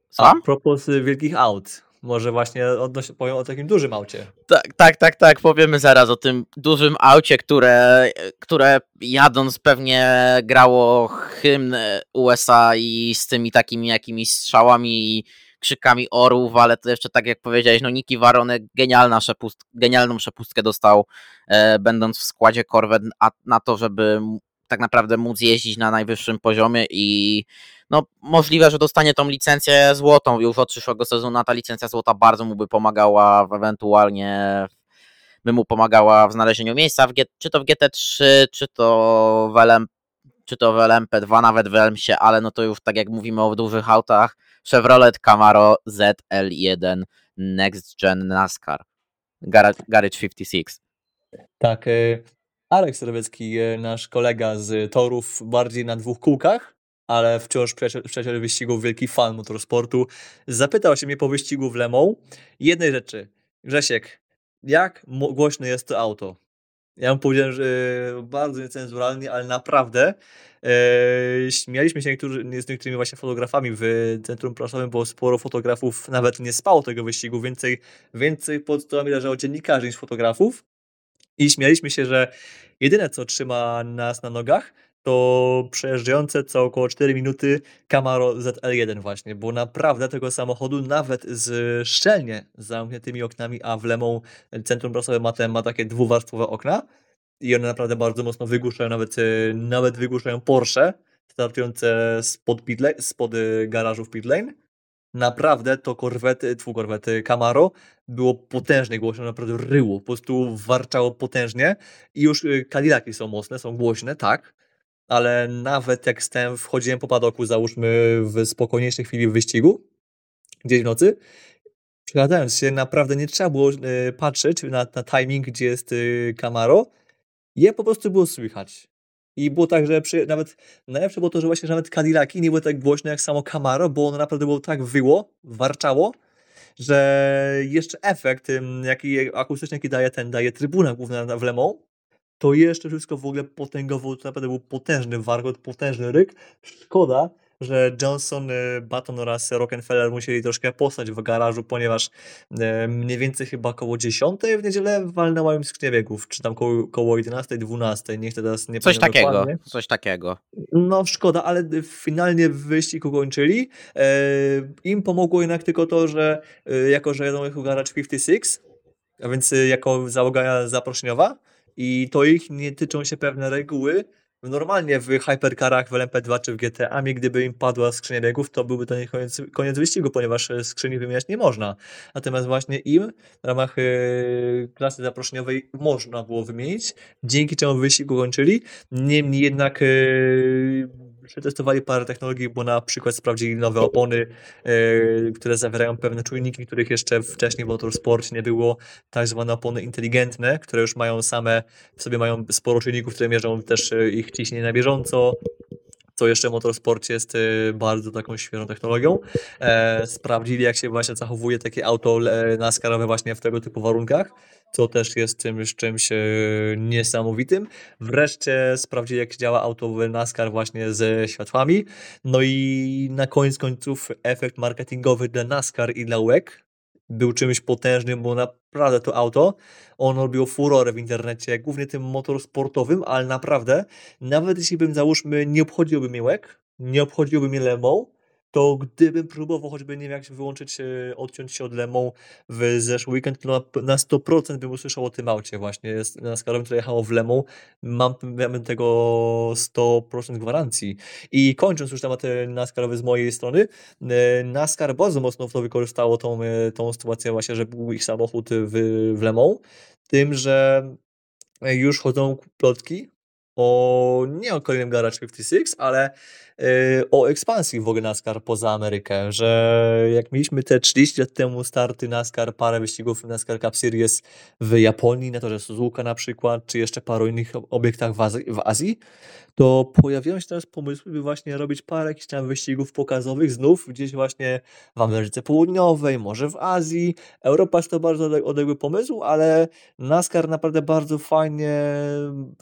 Co? A propos wielkich aut, może właśnie odnoś, powiem o takim dużym aucie. Tak, tak, tak, tak, powiemy zaraz o tym dużym aucie, które, które jadąc pewnie grało hymn USA i z tymi takimi jakimiś strzałami i krzykami orłów, ale to jeszcze tak jak powiedziałeś, no Niki Waronek genialna przepust genialną przepustkę dostał e, będąc w składzie Corvette a, na to, żeby tak naprawdę móc jeździć na najwyższym poziomie i no możliwe, że dostanie tą licencję złotą już od przyszłego sezonu, ta licencja złota bardzo mu by pomagała w ewentualnie by mu pomagała w znalezieniu miejsca, w G, czy to w GT3, czy to w LM, czy to w LMP2, nawet w LMsie, ale no to już tak jak mówimy o dużych autach, Chevrolet Camaro ZL1 Next Gen NASCAR, Garage, Garage 56. Tak, y, Arek Srowiecki, y, nasz kolega z torów bardziej na dwóch kółkach, ale wciąż przyjaciel, przyjaciel wyścigów, wielki fan motorsportu, zapytał się mnie po wyścigu w Lemą jednej rzeczy. Grzesiek, jak głośne jest to auto? Ja mu powiedziałem, że y, bardzo niecenzuralnie, ale naprawdę. E, śmialiśmy się niektórzy, z niektórymi właśnie fotografami w centrum prasowym, bo sporo fotografów nawet nie spało tego wyścigu, więcej, więcej pod stołami leżało dziennikarzy niż fotografów i śmialiśmy się, że jedyne co trzyma nas na nogach to przejeżdżające co około 4 minuty Camaro ZL1 właśnie, bo naprawdę tego samochodu nawet z szczelnie zamkniętymi oknami, a w Lemą centrum prasowe ma, ma takie dwuwarstwowe okna i one naprawdę bardzo mocno wygłuszają, nawet, e, nawet wygłuszają Porsche startujące spod, pit lane, spod e, garażu w pit lane. Naprawdę to korwety, twój korwety Camaro było potężnie głośno, naprawdę ryło, po prostu warczało potężnie i już e, Cadillaki są mocne, są głośne, tak, ale nawet jak stałem, wchodziłem po padoku, załóżmy w spokojniejszej chwili wyścigu, gdzieś w nocy, przechadzając się, naprawdę nie trzeba było e, patrzeć na, na timing, gdzie jest e, Camaro, je po prostu było słychać. I było tak, że przy, nawet najlepsze było to, że właśnie że nawet Cadillaki nie były tak głośne jak samo Camaro, bo ono naprawdę było tak wyło, warczało, że jeszcze efekt, jaki akustyczny, jaki daje ten, daje trybuna główna na- w Le Mans, to jeszcze wszystko w ogóle potęgowo, to naprawdę był potężny warkot, potężny ryk. Szkoda, że Johnson, y, Button oraz Rockefeller musieli troszkę postać w garażu, ponieważ e, mniej więcej chyba koło 10 w niedzielę walnęła im skrzynię biegów, czy tam koło, koło 11, 12, niech teraz nie Coś takiego, dokładnie. coś takiego. No szkoda, ale finalnie wyścig ukończyli. E, Im pomogło jednak tylko to, że e, jako, że jadą jako Garage 56, a więc e, jako załoga zaproszeniowa i to ich nie tyczą się pewne reguły. Normalnie w hypercarach w LMP2 czy w GTA, gdyby im padła skrzynia biegów, to byłby to nie koniec, koniec wyścigu, ponieważ e, skrzyni wymieniać nie można. Natomiast właśnie im w ramach e, klasy zaproszeniowej można było wymienić, dzięki czemu wyścig ukończyli. Niemniej jednak e, przetestowali parę technologii, bo na przykład sprawdzili nowe opony, e, które zawierają pewne czujniki, których jeszcze wcześniej w motorsporcie nie było, tak zwane opony inteligentne, które już mają same, w sobie mają sporo czujników, które mierzą też e, ich ciśnienie na bieżąco, co jeszcze w motorsporcie jest e, bardzo taką świeżą technologią. E, sprawdzili, jak się właśnie zachowuje takie auto e, NASCARowe właśnie w tego typu warunkach, co też jest czymś, czymś e, niesamowitym. Wreszcie sprawdzili, jak działa auto NASCAR właśnie ze światłami. No i na koniec końców efekt marketingowy dla NASCAR i dla WEC był czymś potężnym, bo naprawdę to auto, ono robiło furorę w internecie, głównie tym motorsportowym, ale naprawdę, nawet jeśli bym załóżmy, nie obchodziłby WEC, nie obchodziłby mnie Le Mans, to gdybym próbował choćby, nie wiem, jak się wyłączyć, e, odciąć się od Le Mans w zeszły weekend, to na, na 100% bym usłyszał o tym aucie właśnie, z NASCARem, które jechało w Le Mans, mam, mam tego 100% gwarancji. I kończąc już temat e, NASCARowy z mojej strony, e, NASCAR bardzo mocno w to wykorzystało tą, tą sytuację właśnie, że był ich samochód w, w Le Mans, tym, że już chodzą plotki o nie o kolejnym Garage 56, ale o ekspansji w ogóle NASCAR poza Amerykę, że jak mieliśmy te 30 lat temu starty NASCAR, parę wyścigów NASCAR Cup Series w Japonii, na torze Suzuka na przykład, czy jeszcze paru innych obiektach w Azji, w Azji to pojawiają się teraz pomysły, by właśnie robić parę jakichś tam wyścigów pokazowych znów gdzieś właśnie w Ameryce Południowej, może w Azji. Europa jest to bardzo odle- odległy pomysł, ale NASCAR naprawdę bardzo fajnie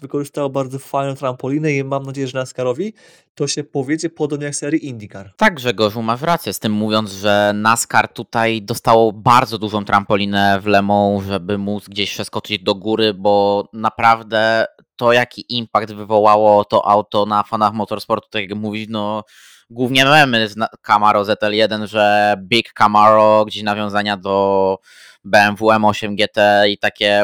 wykorzystał bardzo fajną trampolinę i mam nadzieję, że NASCARowi to się powiedzie podobnie jak serii IndyCar. Tak, Grzegorzu, masz rację z tym mówiąc, że NASCAR tutaj dostało bardzo dużą trampolinę w Le Mans, żeby móc gdzieś przeskoczyć do góry, bo naprawdę to, jaki impact wywołało to auto na fanach motorsportu, tak jak mówisz, no głównie memy z Camaro ZL1, że Big Camaro, gdzieś nawiązania do BMW M8 GT i takie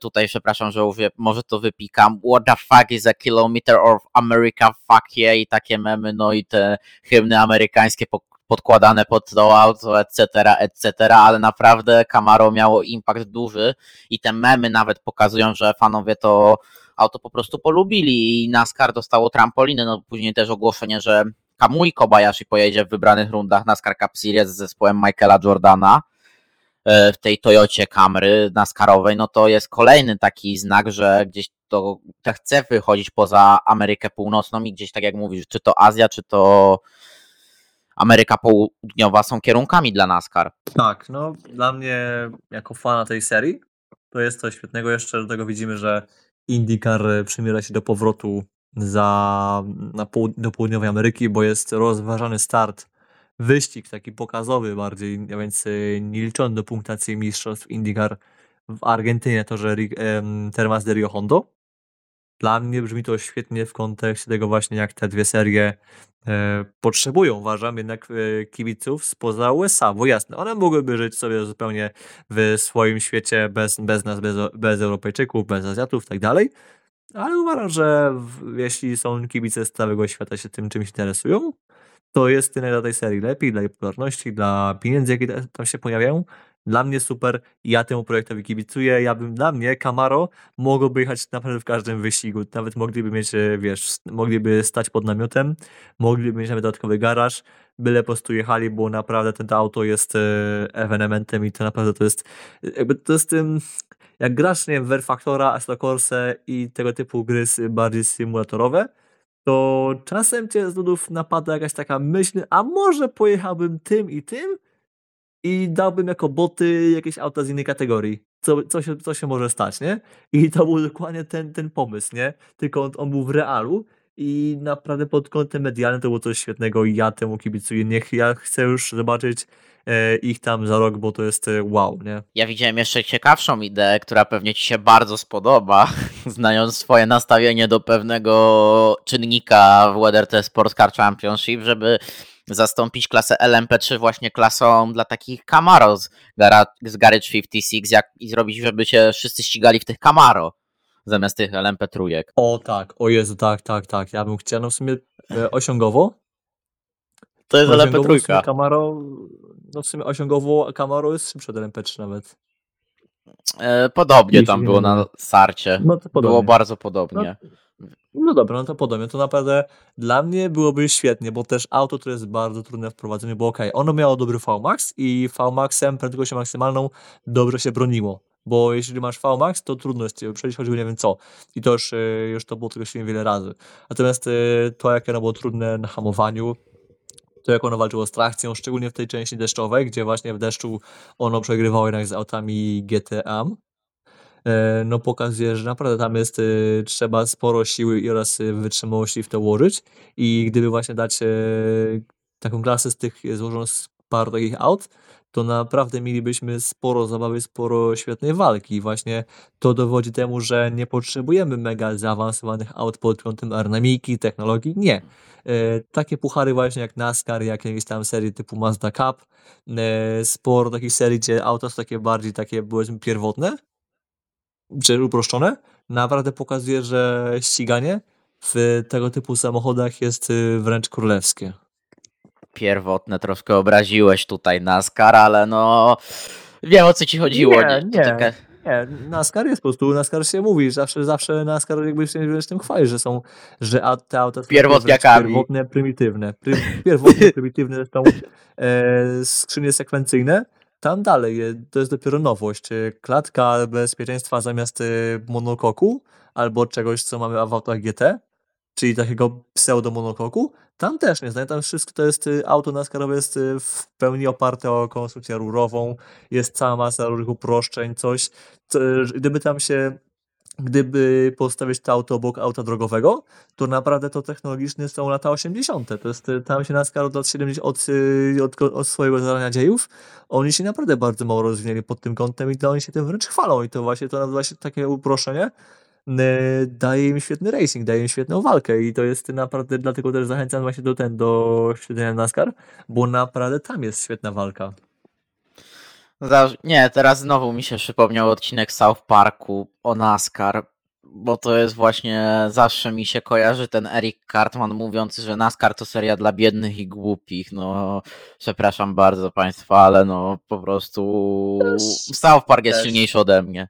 tutaj przepraszam, że mówię, może to wypikam, what the fuck is a kilometer of America, fuck yeah i takie memy, no i te hymny amerykańskie po, podkładane pod to auto, etc., etc., ale naprawdę Camaro miało impact duży i te memy nawet pokazują, że fanowie to auto po prostu polubili i NASCAR dostało trampoliny, no później też ogłoszenie, że Kamui Kobayashi pojedzie w wybranych rundach NASCAR Cup Series z zespołem Michaela Jordana e, w tej Toyocie Camry NASCARowej, no to jest kolejny taki znak, że gdzieś to, chce wychodzić poza Amerykę Północną i gdzieś tak jak mówisz, czy to Azja, czy to Ameryka Południowa są kierunkami dla NASCAR. Tak, no dla mnie jako fana tej serii to jest coś świetnego. Jeszcze do tego widzimy, że IndyCar przymierza się do powrotu za, na do południowej Ameryki, bo jest rozważany start, wyścig taki pokazowy bardziej, więc y, nie liczony do punktacji mistrzostw IndyCar w Argentynie, to że em, Termas de Rio Hondo. Dla mnie brzmi to świetnie w kontekście tego właśnie, jak te dwie serie e, potrzebują, uważam, jednak e, kibiców spoza USA, bo jasne, one mogłyby żyć sobie zupełnie w swoim świecie bez, bez nas, bez, bez Europejczyków, bez Azjatów i tak dalej, ale uważam, że w, jeśli są kibice z całego świata się tym czymś interesują, to jest tyle dla tej serii lepiej, dla jej popularności, dla pieniędzy, jakie ta- tam się pojawiają. Dla mnie super, ja temu projektowi kibicuję. Ja bym dla mnie Camaro mogłoby jechać naprawdę w każdym wyścigu. Nawet mogliby mieć, e, wiesz, mogliby stać pod namiotem, mogliby mieć nawet dodatkowy garaż, byle po prostu jechali, bo naprawdę ten to auto jest e, ewenementem i to naprawdę to jest jakby to jest tym jak grasz, nie wiem, w Factora, Assetto Corse i tego typu gry bardziej symulatorowe, to czasem cię z nudów napada jakaś taka myśl, a może pojechałbym tym i tym i dałbym jako boty jakieś auta z innej kategorii. Co, co, się, co się może stać, nie? I to był dokładnie ten, ten pomysł, nie? Tylko on, on był w realu i naprawdę pod kątem medialnym to było coś świetnego i ja temu kibicuję. Niech ja chcę już zobaczyć e, ich tam za rok, bo to jest e, wow, nie? Ja widziałem jeszcze ciekawszą ideę, która pewnie Ci się bardzo spodoba, znając swoje nastawienie do pewnego czynnika w WeatherTech Sports Car Championship, żeby zastąpić klasę LMP3 właśnie klasą dla takich Camaro z Garage 56 jak, i zrobić, żeby się wszyscy ścigali w tych Camaro zamiast tych LMP3. O tak, o Jezu, tak, tak, tak. Ja bym chciał, no w sumie e, osiągowo. To jest osiągowo w sumie LMP3. Camaro, no w sumie osiągowo Camaro jest szybsze od LMP3 nawet. E, Podobnie Jeśli tam było na sarcie. No to Było bardzo podobnie. No dobra, no to podobnie. To naprawdę dla mnie byłoby świetnie, bo też auto, które jest bardzo trudne w prowadzeniu, bo okej, ono miało dobry VMAX i VMAXem prędkością maksymalną dobrze się broniło. Bo jeśli masz VMAX, to trudno jest przejść choćby nie wiem co. I to już, y, już to było tylko wiele razy. Natomiast y, to, jakie ono było trudne na hamowaniu, to jak ono walczyło z trakcją, szczególnie w tej części deszczowej, gdzie właśnie w deszczu ono przegrywało jednak z autami GTA, e, no pokazuje, że naprawdę tam jest, e, trzeba sporo siły oraz e, wytrzymałości w to włożyć i gdyby właśnie dać e, taką klasę z tych e, złożoną z paru takich aut, to naprawdę mielibyśmy sporo zabawy, sporo świetnej walki. I właśnie to dowodzi temu, że nie potrzebujemy mega zaawansowanych aut pod kątem aerodynamiki, technologii. Nie. E, takie puchary właśnie jak NASCAR, jak jakieś tam serie typu Mazda Cup, e, sporo takich serii, gdzie auta są takie bardziej takie powiedzmy pierwotne, czy uproszczone, naprawdę pokazuje, że ściganie w tego typu samochodach jest y, wręcz królewskie. Pierwotne troszkę obraziłeś tutaj NASCAR, ale no wiem o co ci chodziło. Nie, nie. taka- Nie, NASCAR jest po prostu, NASCAR się mówi, zawsze, zawsze NASCAR jakby się wręcz tym chwali, że są, że te auta są pierwotne, prymitywne. Pry, pierwotne, prymitywne zresztą e, skrzynie sekwencyjne. Tam dalej, e, to jest dopiero nowość. e, Klatka bezpieczeństwa zamiast e, monokoku albo czegoś, co mamy w autach GT, czyli takiego pseudo-monokoku. Tam też nie znam, tam wszystko to jest, e, auto NASCARowe jest e, w pełni oparte o konstrukcję rurową, jest cała masa różnych uproszczeń, coś, co, gdyby tam się, gdyby postawić to auto obok auta drogowego, to naprawdę to technologicznie są lata 80. To jest, y, tam się NASCAR od lat 70, od, y, od, od swojego zarania dziejów, oni się naprawdę bardzo mało rozwinęli pod tym kątem i to oni się tym wręcz chwalą i to właśnie to właśnie takie uproszczenie y, daje im świetny racing, daje im świetną walkę i to jest naprawdę, dlatego też zachęcam właśnie do ten, do śledzenia NASCAR, bo naprawdę tam jest świetna walka. Nie, teraz znowu mi się przypomniał odcinek South Parku o NASCAR. bo to jest właśnie, zawsze mi się kojarzy ten Eric Cartman mówiący, że NASCAR to seria dla biednych i głupich. No, przepraszam bardzo Państwa, ale no po prostu Też- South Park jest też. silniejszy ode mnie.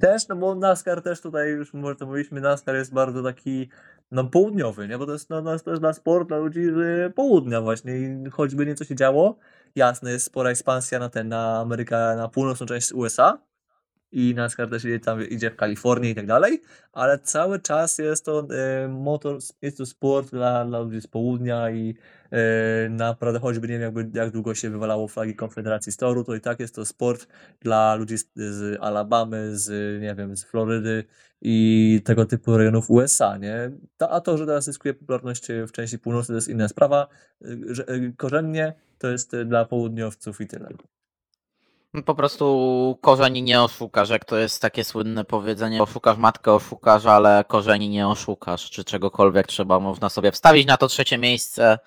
Też, no bo NASCAR też tutaj już może to mówiliśmy, NASCAR jest bardzo taki no południowy, nie? Bo to jest, no, no, to jest dla sport, dla ludzi z południa właśnie i choćby nieco się działo, jasne, jest spora ekspansja na ten, na Amerykę, na północną część USA i NASCAR też idzie, tam, idzie w Kalifornię i tak dalej, ale cały czas jest to e, motor, jest to sport dla, dla ludzi z południa i e, naprawdę choćby nie wiem jakby, jak długo się wywalało flagi Konfederacji z toru, to i tak jest to sport dla ludzi z, z Alabamy, z nie wiem, z Florydy i tego typu rejonów USA, nie? A to, że teraz zyskuje popularność w części północnej, to jest inna sprawa. Y, Że, y, korzennie to jest dla południowców i tyle. Po prostu korzeni nie oszukasz, jak to jest takie słynne powiedzenie, oszukasz matkę, oszukasz, ale korzeni nie oszukasz, czy czegokolwiek trzeba, można sobie wstawić na to trzecie miejsce.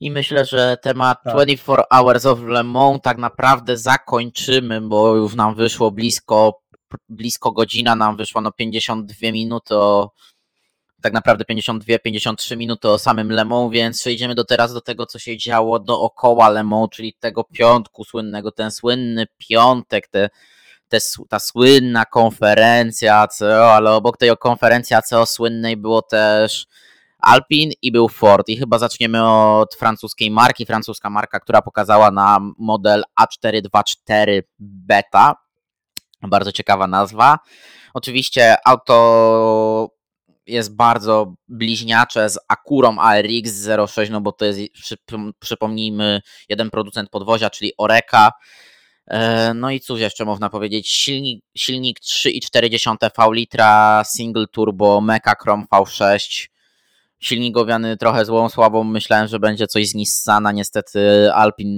I myślę, że temat Tak. 24 Hours of Le Mans tak naprawdę zakończymy, bo już nam wyszło blisko, blisko godzina, nam wyszło no 52 minuty o, tak naprawdę 52-53 minuty o samym Le Mans, więc przejdziemy do teraz do tego, co się działo dookoła Le Mans, czyli tego piątku słynnego, ten słynny piątek, te, te, ta słynna konferencja ACO, ale obok tej konferencji ACO słynnej było też Alpin i był Ford. I chyba zaczniemy od francuskiej marki. Francuska marka, która pokazała nam model A424 Beta. Bardzo ciekawa nazwa. Oczywiście auto jest bardzo bliźniacze z Akurą ARX 06, no bo to jest, przypom- przypomnijmy, jeden producent podwozia, czyli Oreka. E, No i cóż jeszcze można powiedzieć? Silnik, silnik 3,4 V litra single turbo Mecha Chrome V6. Silnik owiany trochę złą słabą. Myślałem, że będzie coś z Nissana. Niestety Alpin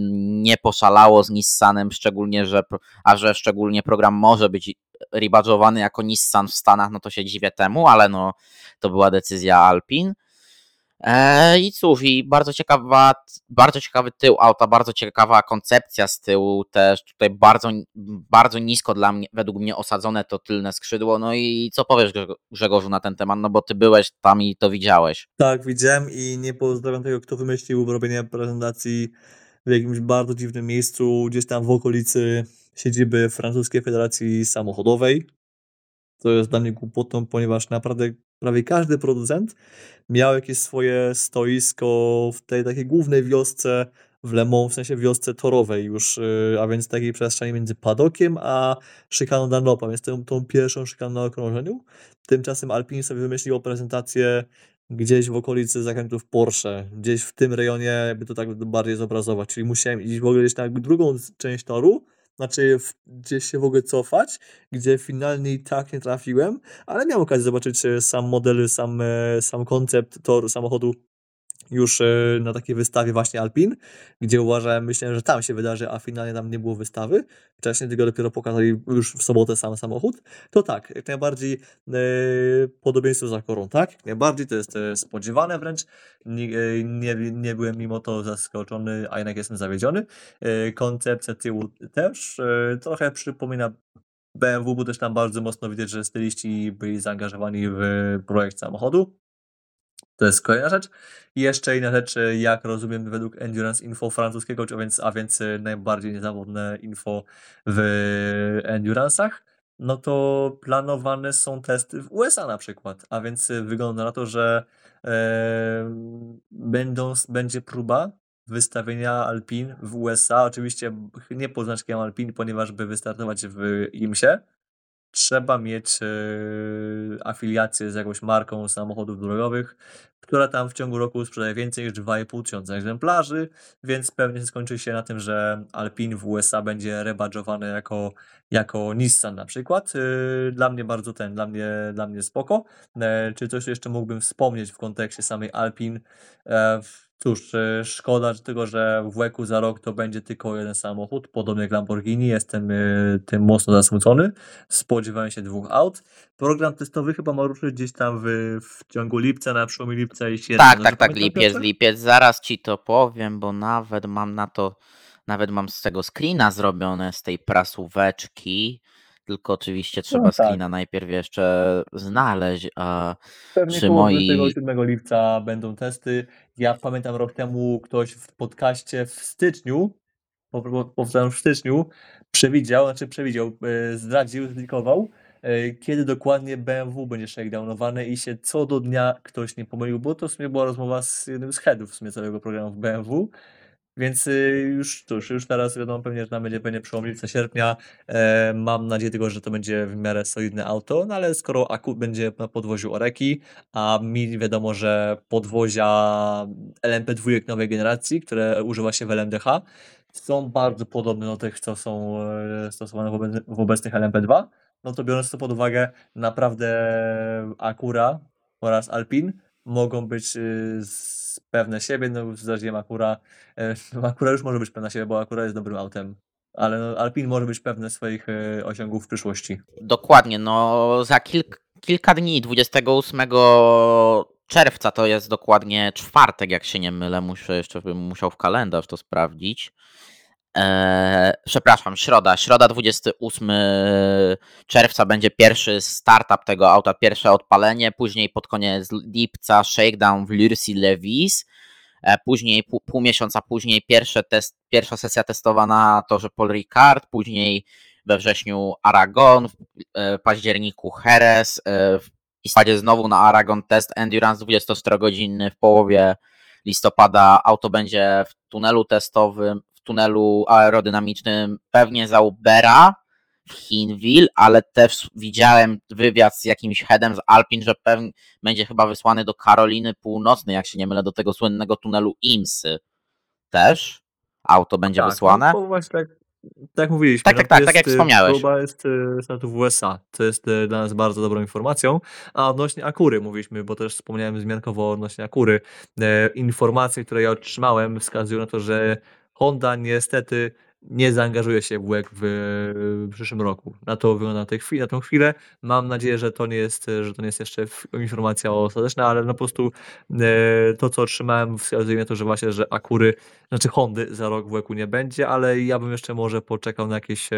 nie poszalało z Nissanem, szczególnie, że, a że szczególnie program może być rebadżowany jako Nissan w Stanach, no to się dziwię temu, ale no to była decyzja Alpin. E, I cóż, i bardzo ciekawa, bardzo ciekawy tył auta, bardzo ciekawa koncepcja z tyłu też, tutaj bardzo, bardzo nisko dla mnie, według mnie osadzone to tylne skrzydło, no i co powiesz Grze- Grzegorzu na ten temat, no bo ty byłeś tam i to widziałeś. Tak, widziałem i nie pozdrawiam tego, kto wymyślił robienie prezentacji w jakimś bardzo dziwnym miejscu, gdzieś tam w okolicy siedziby Francuskiej Federacji Samochodowej. To jest dla mnie głupotą, ponieważ naprawdę prawie każdy producent miał jakieś swoje stoisko w tej takiej głównej wiosce w Le Mans, w sensie wiosce torowej już, yy, a więc takiej przestrzeni między padokiem a szykaną Danopa, więc tą, tą pierwszą szykaną na okrążeniu. Tymczasem Alpine sobie wymyśliło prezentację gdzieś w okolicy zakrętów Porsche, gdzieś w tym rejonie, jakby to tak bardziej zobrazować, czyli musiałem iść w ogóle gdzieś na drugą część toru, znaczy w, gdzieś się w ogóle cofać, gdzie finalnie i tak nie trafiłem, ale miałem okazję zobaczyć e, sam model, sam, e, sam koncept toru samochodu już e, na takiej wystawie właśnie Alpin, gdzie uważałem, myślałem, że tam się wydarzy, a finalnie tam nie było wystawy. Wcześniej tylko dopiero pokazali już w sobotę sam samochód. To tak, jak najbardziej e, podobieństwo z Akorą, tak? Jak najbardziej to jest e, spodziewane wręcz. Nie, nie, nie byłem mimo to zaskoczony, a jednak jestem zawiedziony. E, koncepcja tyłu też trochę przypomina BMW, bo też tam bardzo mocno widać, że styliści byli zaangażowani w projekt samochodu. To jest kolejna rzecz. I jeszcze inna rzecz, e, jak rozumiem, według Endurance Info francuskiego, a więc, a więc e, najbardziej niezawodne info w Endurance'ach, no to planowane są testy w USA na przykład. A więc e, wygląda na to, że e, będą, będzie próba wystawienia Alpin w USA. Oczywiście nie pod znaczkiem Alpin, ponieważ by wystartować w IMSie, trzeba mieć e, afiliację z jakąś marką samochodów drogowych, która tam w ciągu roku sprzedaje więcej niż 2,5 tysiąca egzemplarzy, więc pewnie skończy się na tym, że Alpine w USA będzie rebadżowany jako, jako Nissan na przykład. E, Dla mnie bardzo ten, dla mnie, dla mnie spoko. E, Czy coś jeszcze mógłbym wspomnieć w kontekście samej Alpine? Cóż, e, szkoda że tego, że w WEC-u za rok to będzie tylko jeden samochód, podobnie jak Lamborghini. Jestem e, tym mocno zasmucony. Spodziewałem się dwóch aut. Program testowy chyba ma ruszyć gdzieś tam w, w ciągu lipca, na przełomie lipca i sierpnia. Tak, Dobrze tak, tak, lipiec, Piotrze? lipiec, zaraz ci to powiem, bo nawet mam na to, nawet mam z tego screena zrobione, z tej prasóweczki. Tylko oczywiście trzeba No tak. screena najpierw jeszcze znaleźć, a Pewnie przy moi... 27 lipca będą testy. Ja pamiętam rok temu ktoś w podcaście w styczniu, po- po- powtarzam w styczniu, przewidział, znaczy przewidział, e, zdradził, zlikował, e, kiedy dokładnie BMW będzie shakedownowane i się co do dnia ktoś nie pomylił, bo to w sumie była rozmowa z jednym z headów w sumie całego programu w BMW, więc y, już cóż, już teraz wiadomo pewnie, że tam będzie pewnie przełom lipca, sierpnia. E, mam nadzieję tylko, że to będzie w miarę solidne auto, no ale skoro Aku będzie na podwoziu Oreki, a mi wiadomo, że podwozia LMP2 nowej generacji, które używa się w LMDH, są bardzo podobne do tych, co są e, stosowane w, obec- w obecnych LMP2, no to biorąc to pod uwagę, naprawdę Acura oraz Alpin mogą być y, pewne siebie, no zdarzyłem Acura, e, Acura już może być pewna siebie, bo Acura jest dobrym autem, ale no, Alpin może być pewne swoich e, osiągów w przyszłości. Dokładnie, no za kilk, kilka dni, 28 czerwca to jest dokładnie czwartek, jak się nie mylę, muszę jeszcze bym musiał w kalendarz to sprawdzić. Eee, przepraszam, środa, środa 28 czerwca będzie pierwszy startup tego auta, pierwsze odpalenie, później pod koniec lipca shakedown w Lurcy-Levis, e, później pół, pół miesiąca później pierwsze test, pierwsza sesja testowa na torze Paul Ricard, później we wrześniu Aragon, w e, październiku Jerez, e, w listopadzie znowu na Aragon test Endurance 24-godzinny, w połowie listopada. Auto będzie w tunelu testowym, tunelu aerodynamicznym pewnie za Ubera w Hinwil, ale też widziałem wywiad z jakimś headem z Alpin, że pewnie będzie chyba wysłany do Karoliny Północnej, jak się nie mylę, do tego słynnego tunelu IMSY. Też auto będzie Tak, wysłane. No, właśnie tak, tak mówiliśmy. Tak, no, tak, to tak, tak jak jest, y, wspomniałeś. Próba jest y, startu w USA, co jest y, dla nas bardzo dobrą informacją. A odnośnie Akury mówiliśmy, bo też wspomniałem zmiankowo odnośnie Akury. E, informacje, które ja otrzymałem wskazują na to, że Honda niestety nie zaangażuje się w WEG w, przyszłym roku. Na to wygląda na, tej chwili, na tą chwilę. Mam nadzieję, że to nie jest, że to nie jest jeszcze informacja ostateczna, ale no po prostu e, to, co otrzymałem wskazuje na to, że właśnie, że Akury znaczy Hondy za rok w łeku nie będzie, ale ja bym jeszcze może poczekał na jakieś e,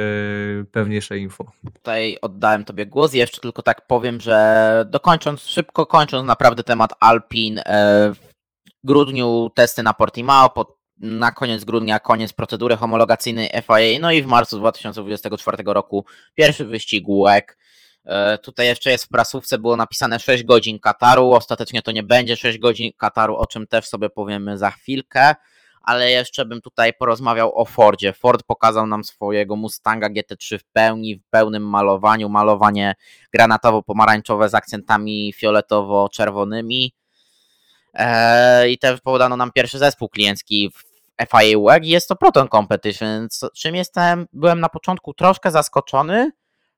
pewniejsze info. Tutaj oddałem Tobie głos. Jeszcze tylko tak powiem, że dokończąc, szybko kończąc naprawdę temat Alpin, e, w grudniu testy na Portimao, po, na koniec grudnia koniec procedury homologacyjnej FIA, no i w marcu 2024 roku pierwszy wyścig WEC. E, Tutaj jeszcze jest w prasówce, było napisane 6 godzin Kataru, ostatecznie to nie będzie 6 godzin Kataru, o czym też sobie powiemy za chwilkę, ale jeszcze bym tutaj porozmawiał o Fordzie. Ford pokazał nam swojego Mustanga GT3 w pełni, w pełnym malowaniu, malowanie granatowo-pomarańczowe z akcentami fioletowo-czerwonymi E, i też podano nam pierwszy zespół kliencki FIA i jest to Proton Competition, co- czym jestem, byłem na początku troszkę zaskoczony,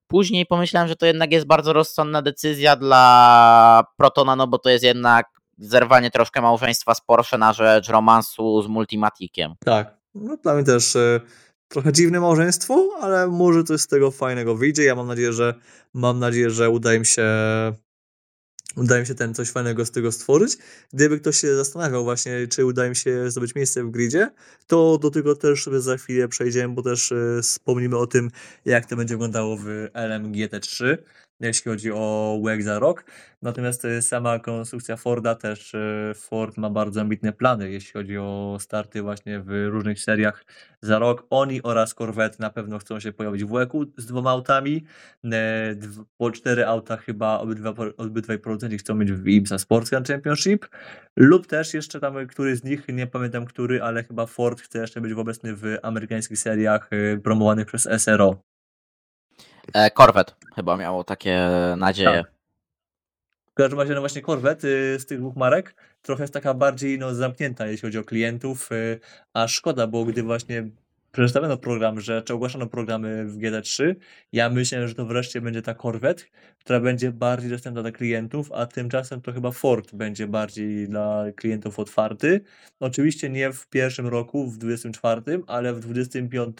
później pomyślałem, że to jednak jest bardzo rozsądna decyzja dla Protona, no bo to jest jednak zerwanie troszkę małżeństwa z Porsche na rzecz romansu z Multimatikiem. Tak, no dla mnie też e, trochę dziwne małżeństwo, ale może coś z tego fajnego wyjdzie. Ja mam nadzieję, że mam nadzieję, że uda im się uda im się ten coś fajnego z tego stworzyć. Gdyby ktoś się zastanawiał właśnie, czy uda im się zdobyć miejsce w gridzie, to do tego też sobie za chwilę przejdziemy, bo też e, wspomnimy o tym, jak to będzie wyglądało w LMGT3, jeśli chodzi o WEG za rok. Natomiast e, sama konstrukcja Forda też, e, Ford ma bardzo ambitne plany, jeśli chodzi o starty właśnie w różnych seriach za rok. Oni oraz Corvette na pewno chcą się pojawić w WEG-u z dwoma autami. E, Po cztery auta chyba obydwa, obydwaj producenci chcą mieć w IMSA Sports Car Championship lub też jeszcze tam któryś z nich, nie pamiętam który, ale chyba Ford chce jeszcze być obecny w amerykańskich seriach e, promowanych przez SRO. E, Corvette chyba miało takie nadzieje. W każdym razie no właśnie Corvette y, z tych dwóch marek trochę jest taka bardziej no, zamknięta, jeśli chodzi o klientów, y, a szkoda, bo gdy właśnie przedstawiono program, że czy ogłaszano programy w GT3, ja myślę, że to wreszcie będzie ta Corvette, która będzie bardziej dostępna dla klientów, a tymczasem to chyba Ford będzie bardziej dla klientów otwarty. Oczywiście nie w pierwszym roku, w 24, ale w 25.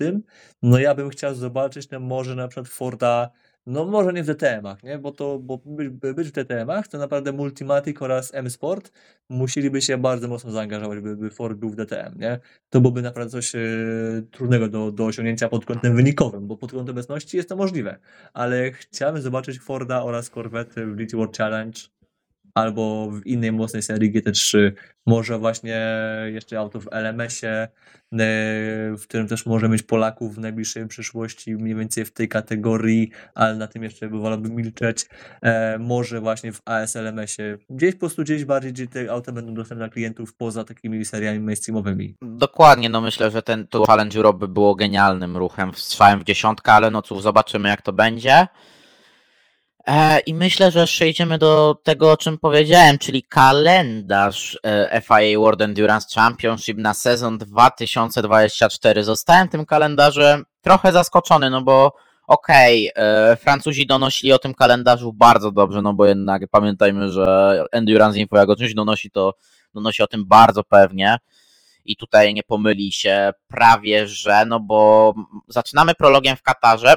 No ja bym chciał zobaczyć no może na przykład Forda No może nie w DTM-ach, nie? Bo to, bo by być w DTM-ach, to naprawdę Multimatic oraz M-Sport musieliby się bardzo mocno zaangażować, by, by Ford był w DTM, nie? To byłoby naprawdę coś e, trudnego do, do osiągnięcia pod kątem wynikowym, bo pod kątem obecności jest to możliwe, ale chciałbym zobaczyć Forda oraz Corvette w GT World Challenge albo w innej mocnej serii GT3, może właśnie jeszcze auto w LMS-ie, e, w którym też może mieć Polaków w najbliższej przyszłości, mniej więcej w tej kategorii, ale na tym jeszcze by wolałbym milczeć. E, może właśnie w ASLMS-ie, gdzieś po prostu gdzieś bardziej, gdzie te auta będą dostępne dla klientów poza takimi seriami mainstreamowymi. Dokładnie, no myślę, że ten Tour Challenge Europe by było genialnym ruchem, strzałem w dziesiątkę, ale no cóż, zobaczymy jak to będzie. E, I myślę, że przejdziemy do tego, o czym powiedziałem, czyli kalendarz e, FIA World Endurance Championship na sezon 2024. Zostałem tym kalendarzem trochę zaskoczony, no bo okej, okay, Francuzi donosili o tym kalendarzu bardzo dobrze, no bo jednak pamiętajmy, że Endurance Info jak o czymś donosi, to donosi o tym bardzo pewnie i tutaj nie pomyli się prawie, że, no bo zaczynamy prologiem w Katarze,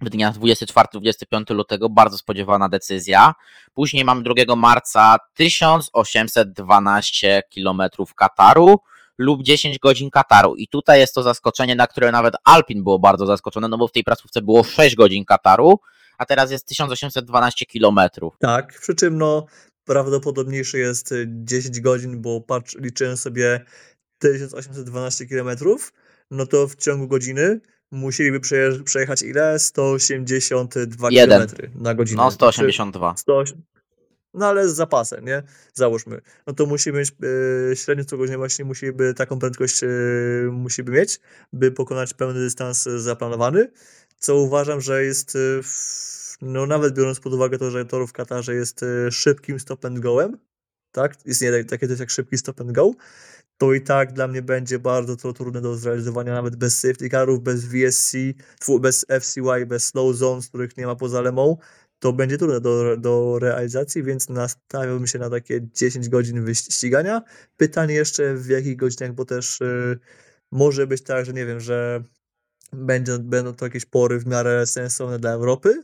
w dniach 24-25 lutego, bardzo spodziewana decyzja. Później mamy 2 marca 1812 km Kataru lub 10 godzin Kataru. I tutaj jest to zaskoczenie, na które nawet Alpin było bardzo zaskoczone, no bo w tej pracówce było 6 godzin Kataru, a teraz jest 1812 km. Tak, przy czym no prawdopodobniejsze jest 10 godzin, bo patrz, liczyłem sobie 1812 km, no to w ciągu godziny musieliby przejechać ile? 182 km na godzinę. No 182. 100, no ale z zapasem, nie? Załóżmy. No to musimy mieć yy, średnio co godzinę właśnie musieliby taką prędkość yy, musieliby mieć, by pokonać pełny dystans zaplanowany, co uważam, że jest yy, no nawet biorąc pod uwagę to, że tor w Katarze jest szybkim stop and goem, tak? Istnieje takie coś jak szybki stop and go, to i tak dla mnie będzie bardzo to trudne do zrealizowania, nawet bez safety carów, bez VSC, bez FCY, bez slow zones, których nie ma poza lemą, to będzie trudne do, do realizacji, więc nastawiałbym się na takie 10 godzin wyścigania. Pytanie jeszcze w jakich godzinach, bo też yy, może być tak, że nie wiem, że będzie, będą to jakieś pory w miarę sensowne dla Europy,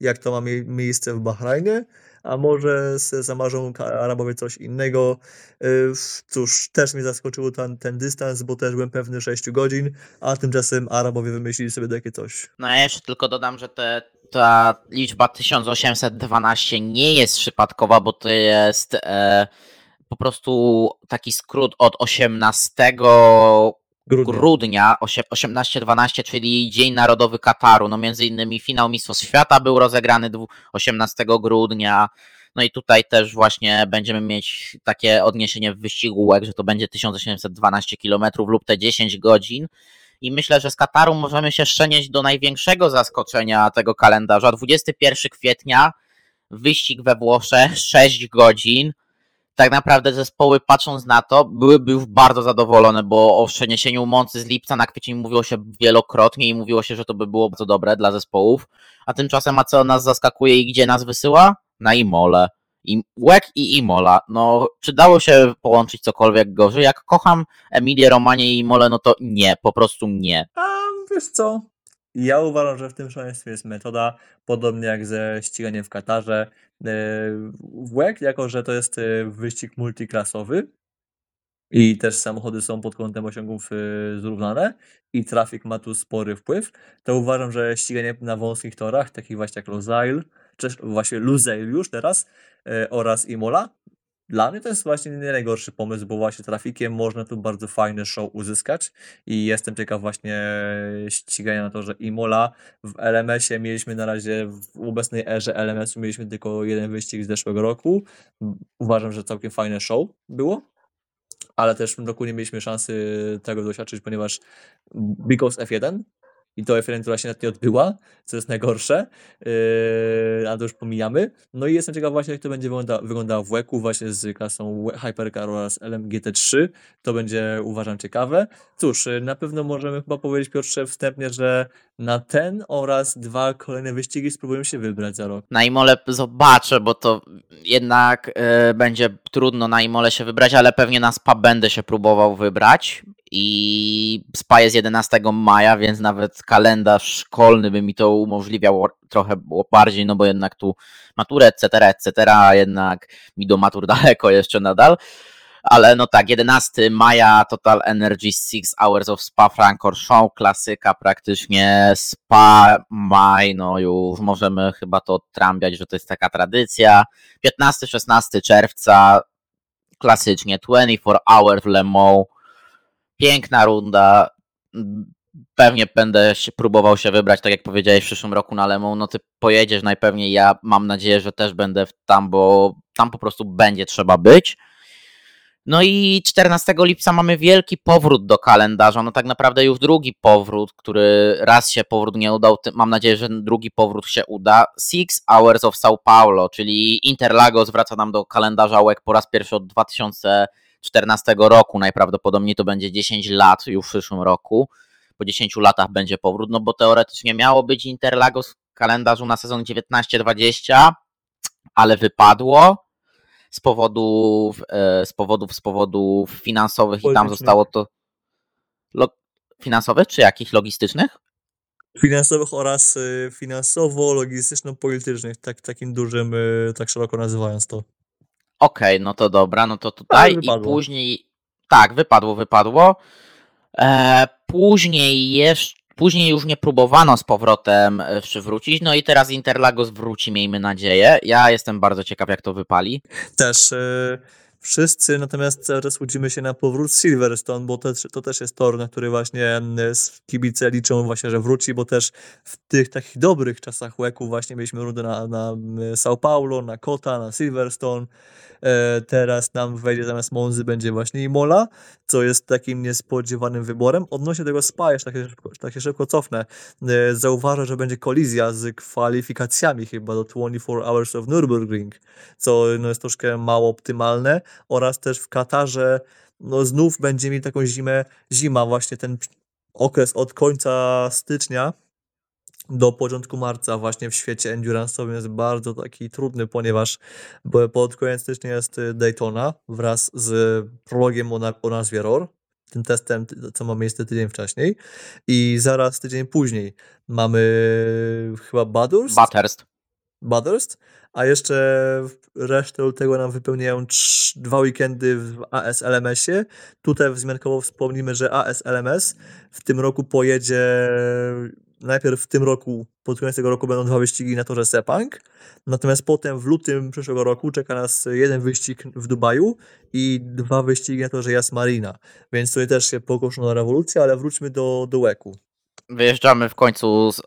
jak to ma mie miejsce w Bahrajnie, a może zamarzą Arabowie coś innego. Y, cóż, też mnie zaskoczył ten, ten dystans, bo też byłem pewny 6 godzin, a tymczasem Arabowie wymyślili sobie takie coś. No ja jeszcze tylko dodam, że te, ta liczba 1812 nie jest przypadkowa, bo to jest e, po prostu taki skrót od 18 grudnia, grudnia 18-12, czyli Dzień Narodowy Kataru. No między innymi finał Mistrzostw Świata był rozegrany 18 grudnia. No i tutaj też właśnie będziemy mieć takie odniesienie w wyścigu że to będzie 1812 km lub te 10 godzin. I myślę, że z Kataru możemy się przenieść do największego zaskoczenia tego kalendarza. 21 kwietnia, wyścig we Włoszech, 6 godzin tak naprawdę zespoły patrząc na to byłyby już bardzo zadowolone, bo o przeniesieniu mocy z lipca na kwiecień mówiło się wielokrotnie i mówiło się, że to by było bardzo dobre dla zespołów, a tymczasem a co nas zaskakuje i gdzie nas wysyła? Na Imole. I Łek i Imola. No, czy dało się połączyć cokolwiek gorzej? Jak kocham Emilię Romanie i Imole, no to nie, po prostu nie. A wiesz co? Ja uważam, że w tym szaleństwie jest metoda, podobnie jak ze ściganiem w Katarze. E, WEC, jako że to jest e, wyścig multiklasowy i też samochody są pod kątem osiągów e, zrównane i trafik ma tu spory wpływ, to uważam, że ściganie na wąskich torach, takich właśnie jak Losail, czy właśnie Lusail już teraz oraz Imola, dla mnie to jest właśnie nie najgorszy pomysł, bo właśnie trafikiem można tu bardzo fajny show uzyskać i jestem ciekaw właśnie ścigania na to, że Imola w LMS-ie mieliśmy na razie w obecnej erze LMS-u mieliśmy tylko jeden wyścig z zeszłego roku. Uważam, że całkiem fajne show było, ale też w tym roku nie mieliśmy szansy tego doświadczyć, ponieważ Because F1 i to F1, która się nawet nie odbyła, co jest najgorsze, yy, ale to już pomijamy. No i jestem ciekaw właśnie, jak to będzie wygląda, wyglądało w WEC-u właśnie z klasą Hypercar oraz LMGT3. To będzie, uważam, ciekawe. Cóż, yy, na pewno możemy chyba powiedzieć, Piotrze, wstępnie, że na ten oraz dwa kolejne wyścigi spróbujemy się wybrać za rok. Na Imole zobaczę, bo to jednak yy, będzie trudno na Imole się wybrać, ale pewnie na SPA będę się próbował wybrać i SPA jest 11 maja, więc nawet kalendarz szkolny by mi to umożliwiał trochę bardziej, no bo jednak tu maturę, etc., etc., jednak mi do matur daleko jeszcze nadal. Ale no tak, 11 maja Total Energy 6 Hours of Spa Francorchamps, klasyka praktycznie Spa, maj, no już możemy chyba to odtrambiać, że to jest taka tradycja. 15-16 czerwca, klasycznie 24 Hours Le Mans, piękna runda. Pewnie będę się, próbował się wybrać, tak jak powiedziałeś w przyszłym roku na Lemą. No ty pojedziesz najpewniej, ja mam nadzieję, że też będę tam, bo tam po prostu będzie trzeba być. No i 14 lipca mamy wielki powrót do kalendarza. No tak naprawdę już drugi powrót, który raz się powrót nie udał. Mam nadzieję, że drugi powrót się uda. Six Hours of São Paulo, czyli Interlagos wraca nam do kalendarza łek po raz pierwszy od 2014 roku. Najprawdopodobniej to będzie 10 lat już w przyszłym roku. Po 10 latach będzie powrót, no bo teoretycznie miało być Interlagos w kalendarzu na sezon 19-20, ale wypadło z powodów, e, z powodów, z powodów finansowych i tam zostało to finansowych czy jakichś logistycznych? Finansowych oraz y, finansowo-logistyczno-politycznych, tak, takim dużym, y, tak szeroko nazywając to. Okej, okay, no to dobra, no to tutaj i później, tak, wypadło, wypadło. E, później jeszcze Później już nie próbowano z powrotem e, przywrócić, no i teraz Interlagos wróci, miejmy nadzieję. Ja jestem bardzo ciekaw, jak to wypali. Też e, wszyscy, natomiast cały czas łudzimy się na powrót Silverstone, bo to, to też jest tor, na który właśnie kibice liczą właśnie, że wróci, bo też w tych takich dobrych czasach łeku właśnie mieliśmy rundę na, na São Paulo, na Kota, na Silverstone, E, teraz nam wejdzie zamiast Monzy będzie właśnie Imola, co jest takim niespodziewanym wyborem. Odnośnie tego Spa, jeszcze tak się szybko, tak się szybko cofnę, e, zauważę, że będzie kolizja z kwalifikacjami chyba do 24 Hours of Nürburgring, co no, jest troszkę mało optymalne. Oraz też w Katarze no znów będzie mieli taką zimę, zima właśnie ten okres od końca stycznia do początku marca właśnie w świecie endurance'owym jest bardzo taki trudny, ponieważ pod koniec stycznia jest y, Daytona wraz z prologiem o, na, o nazwie ROR, tym testem, co ma miejsce tydzień wcześniej i zaraz tydzień później mamy chyba Bathurst? Bathurst. Bathurst, a jeszcze resztę tego nam wypełniają dwa weekendy w ASLMS-ie. Tutaj wzmiankowo wspomnimy, że ASLMS w tym roku pojedzie najpierw w tym roku, pod koniec tego roku będą dwa wyścigi na torze Sepang, natomiast potem w lutym przyszłego roku czeka nas jeden wyścig w Dubaju i dwa wyścigi na torze Jas Marina, więc tutaj też się pokoszono rewolucja, ale wróćmy do, do łeku. Wyjeżdżamy w końcu z y,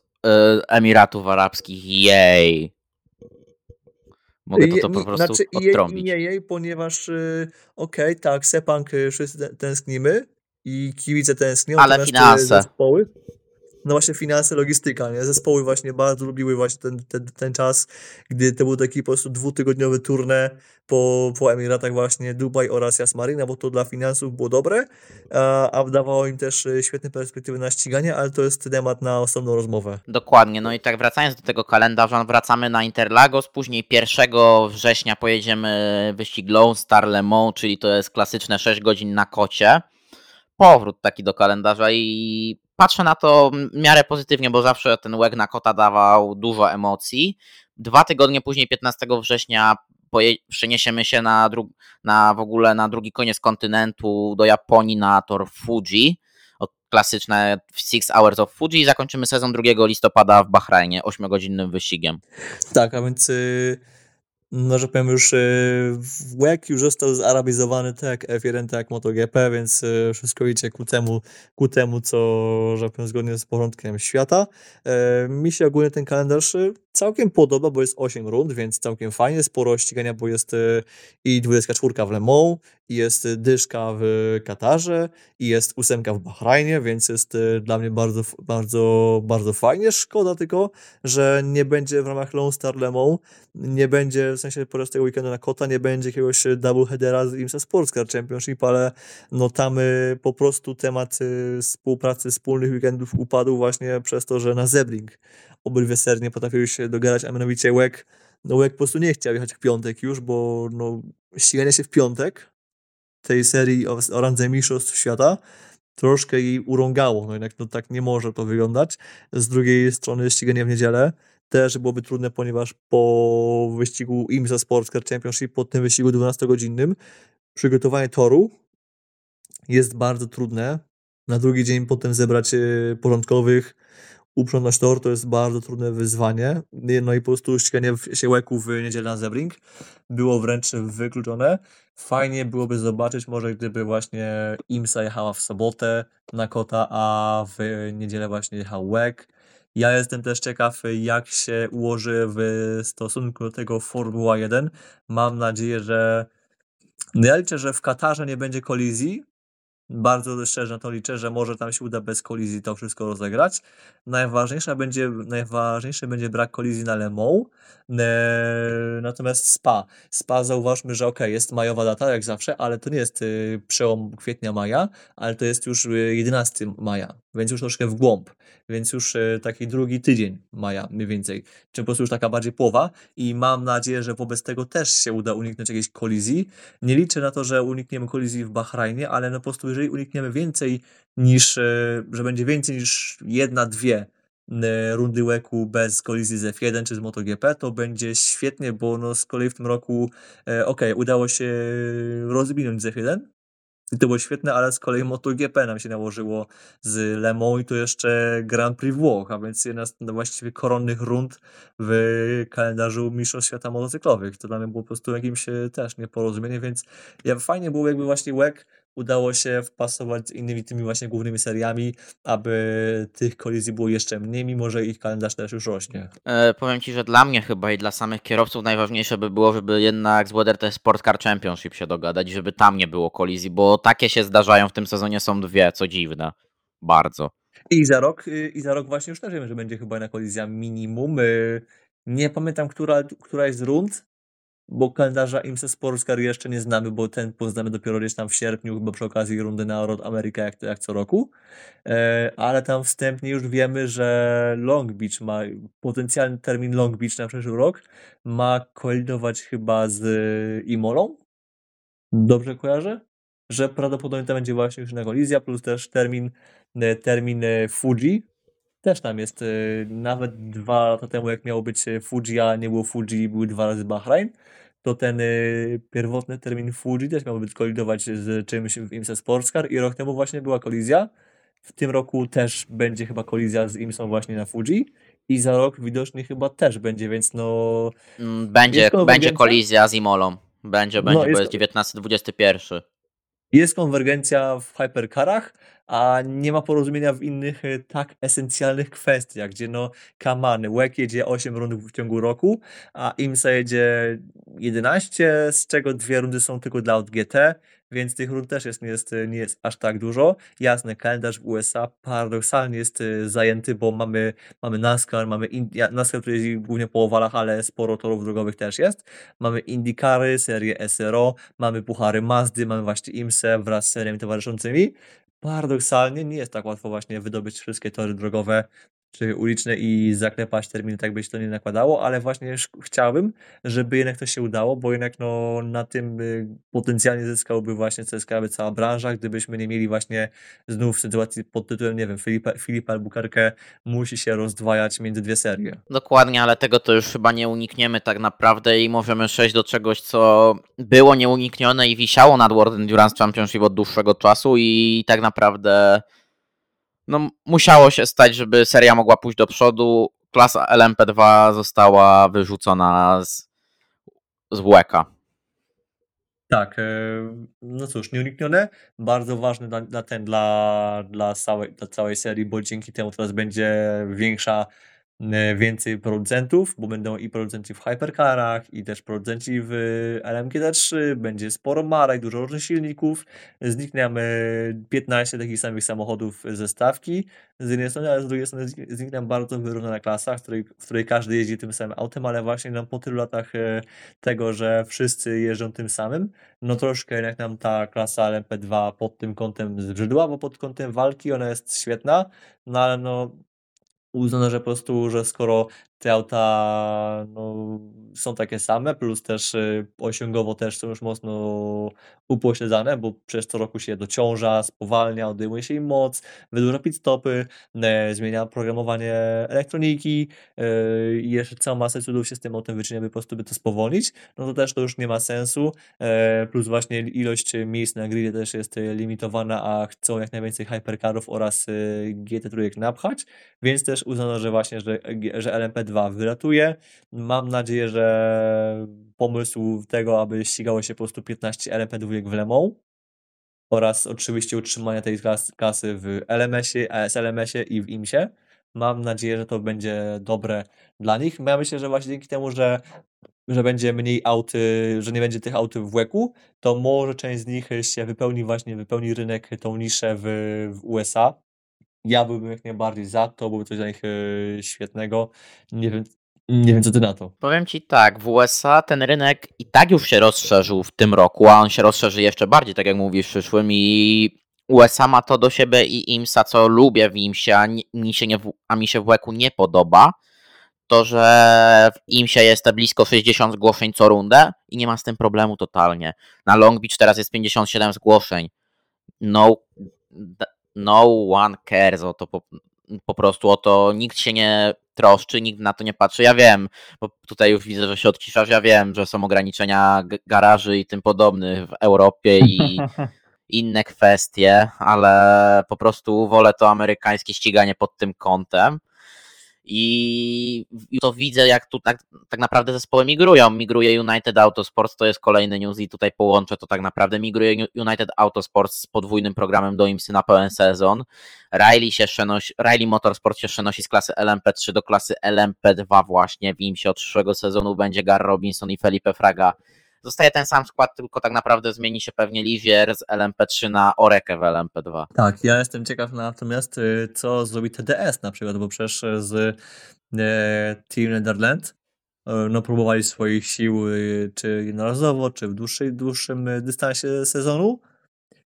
Emiratów Arabskich, jej! Mogę to, to po prostu znaczy, odtrąbić. Nie jej, ponieważ y, okej, okay, tak, Sepang y, wszyscy tęsknimy i kibice tęsknią. Ale finanse. Zespoły, no właśnie finanse, logistyka, nie? Zespoły właśnie bardzo lubiły właśnie ten, ten, ten czas, gdy to był taki po prostu dwutygodniowy turnę po, po Emiratach właśnie Dubaj oraz Jasmarina, bo to dla finansów było dobre, a, a dawało im też e, świetne perspektywy na ściganie, ale to jest temat na osobną rozmowę. Dokładnie, no i tak wracając do tego kalendarza, wracamy na Interlagos, później 1 września pojedziemy wyścig Lone Star Le Mans, czyli to jest klasyczne 6 godzin na kocie powrót taki do kalendarza i patrzę na to w miarę pozytywnie, bo zawsze ten łeg na kota dawał dużo emocji. Dwa tygodnie później, 15 września, przeniesiemy się na, dru- na w ogóle na drugi koniec kontynentu do Japonii na tor Fuji. Klasyczne Six Hours of Fuji i zakończymy sezon 2 listopada w Bahrajnie 8-godzinnym wyścigiem. Tak, a więc. Yy no, że powiem już, y, WEC już został zarabizowany tak jak F1, tak jak MotoGP, więc y, wszystko idzie ku temu, ku temu co, że powiem, zgodnie z porządkiem świata. E, mi się ogólnie ten kalendarz y, całkiem podoba, bo jest 8 rund, więc całkiem fajnie, sporo ścigania, bo jest i 24 w Le Mans, i jest dyszka w Katarze, i jest ósemka w Bahrajnie, więc jest dla mnie bardzo, bardzo, bardzo fajnie. Szkoda tylko, że nie będzie w ramach Lone Star Le Mans, nie będzie w sensie podczas tego weekendu na kota nie będzie jakiegoś double headera z IMSA Sports Car Championship, ale no tam y, po prostu temat y, współpracy wspólnych weekendów upadł właśnie przez to, że na Zebring obydwie sernie potrafiły się dogadać, a mianowicie Łek, no Łek po prostu nie chciał jechać w piątek już, bo no ściganie się w piątek tej serii o, o randze mistrzostw świata troszkę jej urągało. No jednak no tak nie może to wyglądać. Z drugiej strony ściganie w niedzielę też byłoby trudne, ponieważ po wyścigu IMSA Sports Car Championship, po tym wyścigu 12-godzinnym, przygotowanie toru jest bardzo trudne. Na drugi dzień potem zebrać e, porządkowych, uprzątnąć tor, to jest bardzo trudne wyzwanie. No i po prostu ściganie siełeku w niedzielę na Zebring było wręcz wykluczone. Fajnie byłoby zobaczyć, może gdyby właśnie IMSA jechała w sobotę na kota, a w niedzielę właśnie jechał łek. Ja jestem też ciekaw, jak się ułoży w stosunku do tego Formuła 1. Mam nadzieję, że. No ja liczę, że w Katarze nie będzie kolizji, bardzo szczerze na to liczę, że może tam się uda bez kolizji to wszystko rozegrać. Najważniejsza będzie, najważniejszy będzie brak kolizji na Le Mans. Natomiast SPA. SPA zauważmy, że ok, jest majowa data jak zawsze, ale to nie jest y, przełom kwietnia-maja, ale to jest już 11 y, maja, więc już troszkę w głąb, więc już y, taki drugi tydzień maja mniej więcej, czy po prostu już taka bardziej połowa i mam nadzieję, że wobec tego też się uda uniknąć jakiejś kolizji. Nie liczę na to, że unikniemy kolizji w Bahrajnie, ale no po prostu jeżeli unikniemy więcej niż, że będzie więcej niż jedna, dwie E, rundy łeku bez kolizji z F1 czy z MotoGP, to będzie świetnie, bo no z kolei w tym roku e, ok, udało się rozwinąć z F1 i to było świetne, ale z kolei MotoGP nam się nałożyło z Le Mans i to jeszcze Grand Prix Włoch, a więc jedna z no, właściwie koronnych rund w kalendarzu Mistrzostw Świata Motocyklowych. To dla mnie było po prostu jakimś e, też nieporozumieniem, więc ja, fajnie było jakby właśnie łek udało się wpasować z innymi tymi właśnie głównymi seriami, aby tych kolizji było jeszcze mniej, mimo że ich kalendarz też już rośnie. E, powiem Ci, że dla mnie chyba i dla samych kierowców najważniejsze by było, żeby jednak z WDRT Sport Car Championship się dogadać, żeby tam nie było kolizji, bo takie się zdarzają w tym sezonie są dwie, co dziwne. Bardzo. I za rok, y, i za rok właśnie już też wiemy, że będzie chyba na kolizja minimum. Y, nie pamiętam, która, która jest rund, bo kalendarza IMSA Sportscar jeszcze nie znamy, bo ten poznamy dopiero gdzieś tam w sierpniu, chyba przy okazji rundy na Road America, jak, jak co roku. E, ale tam wstępnie już wiemy, że Long Beach ma potencjalny termin Long Beach na przyszły rok, ma kolidować chyba z Imolą. Dobrze kojarzę? Że prawdopodobnie to będzie właśnie już na kolizja, plus też termin, e, termin e, Fuji, też tam jest y, nawet dwa lata temu, jak miało być y, Fuji, a nie było Fuji, były dwa razy Bahrain, to ten y, pierwotny termin Fuji też miał być kolidować z czymś w IMSA Sportscar i rok temu właśnie była kolizja. W tym roku też będzie chyba kolizja z IMSą właśnie na Fuji i za rok widocznie chyba też będzie, więc no... Mm, będzie, będzie kolizja z Imolą. Będzie, będzie, no, jest... bo jest 19-21. Jest konwergencja w hypercarach, a nie ma porozumienia w innych e, tak esencjalnych kwestiach, gdzie no Kamany, WEC jedzie 8 rund w ciągu roku, a IMSA jedzie 11, z czego dwie rundy są tylko dla GT, więc tych rund też jest, nie, jest, nie jest aż tak dużo. Jasne, kalendarz w USA paradoksalnie jest e, zajęty, bo mamy, mamy NASCAR, mamy Indi NASCAR, który jeździ głównie po owalach, ale sporo torów drogowych też jest. Mamy IndyCary, serię SRO, mamy puchary Mazdy, mamy właśnie IMSE wraz z seriami towarzyszącymi paradoksalnie nie jest tak łatwo właśnie wydobyć wszystkie tory drogowe czy uliczne i zaklepać terminy, tak by się to nie nakładało, ale właśnie chciałbym, żeby jednak to się udało, bo jednak no, na tym y, potencjalnie zyskałby właśnie CSK, by cała branża, gdybyśmy nie mieli właśnie znów sytuacji pod tytułem, nie wiem, Filipa, Filipa Albuquerque musi się rozdwajać między dwie serie. Dokładnie, ale tego to już chyba nie unikniemy tak naprawdę i możemy przejść do czegoś, co było nieuniknione i wisiało nad World Endurance Championship od dłuższego czasu i tak naprawdę no, musiało się stać, żeby seria mogła pójść do przodu. Klasa LMP2 została wyrzucona z, z WEKA. Tak, e, no cóż, nieuniknione, bardzo ważne dla, dla, ten, dla, dla, całej, dla całej serii, bo dzięki temu teraz będzie większa więcej producentów, bo będą i producenci w hypercarach, i też producenci w LMGT3, będzie sporo marek, dużo różnych silników, znikniemy 15 takich samych samochodów ze stawki, z jednej strony, ale z drugiej strony zniknie bardzo wyrównana klasa, w której, w której każdy jeździ tym samym autem, ale właśnie nam po tylu latach e, tego, że wszyscy jeżdżą tym samym, no troszkę jak nam ta klasa LMP2 pod tym kątem zbrzydła, bo pod kątem walki ona jest świetna, no ale no uznano, że po prostu, że skoro te auta no, są takie same, plus też y, osiągowo też są już mocno upośledzane, bo przez co roku się dociąża, spowalnia, odejmuje się im moc, wydłuża pit stopy, e, zmienia oprogramowanie elektroniki e, i jeszcze całą masę cudów się z tym autem wyczynia, by po prostu by to spowolnić, no to też to już nie ma sensu, e, plus właśnie ilość miejsc na gridzie też jest limitowana, a chcą jak najwięcej hypercarów oraz GT3 napchać, więc też uznano, że właśnie, że, że LMP2 wyratuje. Mam nadzieję, że pomysł tego, aby ścigało się po prostu 15 LMP2 w Le Mans oraz oczywiście utrzymania tej klasy w LMS-ie, ASLMS-ie i w IMSie. Mam nadzieję, że to będzie dobre dla nich. Ja myślę, że właśnie dzięki temu, że, że będzie mniej aut, że nie będzie tych aut w łeku, to może część z nich się wypełni właśnie, wypełni rynek tą niszę w, w USA ja byłbym jak najbardziej za, to byłoby coś dla nich yy, świetnego. Nie wiem, nie wiem, co ty na to. Powiem ci tak, w USA ten rynek i tak już się rozszerzył w tym roku, a on się rozszerzy jeszcze bardziej, tak jak mówisz, w przyszłym i USA ma to do siebie i IMSA, co lubię w IMSie, a mi się, nie, a mi się w WEC-u nie podoba, to, że w IMSie jest blisko 60 zgłoszeń co rundę i nie ma z tym problemu totalnie. Na Long Beach teraz jest 57 zgłoszeń. No, no one cares o to po, po prostu, o to nikt się nie troszczy, nikt na to nie patrzy. Ja wiem, bo tutaj już widzę, że się odciszasz, ja wiem, że są ograniczenia garaży i tym podobnych w Europie i inne kwestie, ale po prostu wolę to amerykańskie ściganie pod tym kątem. I, to widzę, jak tu tak, tak naprawdę zespoły migrują. Migruje United Autosports, to jest kolejny news i tutaj połączę to tak naprawdę. Migruje United Autosports z podwójnym programem do IMSY na pełen sezon. Riley, się przenosi, Riley Motorsport się przenosi z klasy LMP3 do klasy LMP2 właśnie. W IMSie od przyszłego sezonu będzie Gar Robinson i Felipe Fraga Zostaje ten sam skład, tylko tak naprawdę zmieni się pewnie Livier z LMP3 na Orekę w LMP2. Tak, ja jestem ciekaw natomiast, y, co zrobi TDS na przykład, bo przecież z e, Team Netherlands no, próbowali swoich sił czy jednorazowo, czy w dłuższej, dłuższym dystansie sezonu.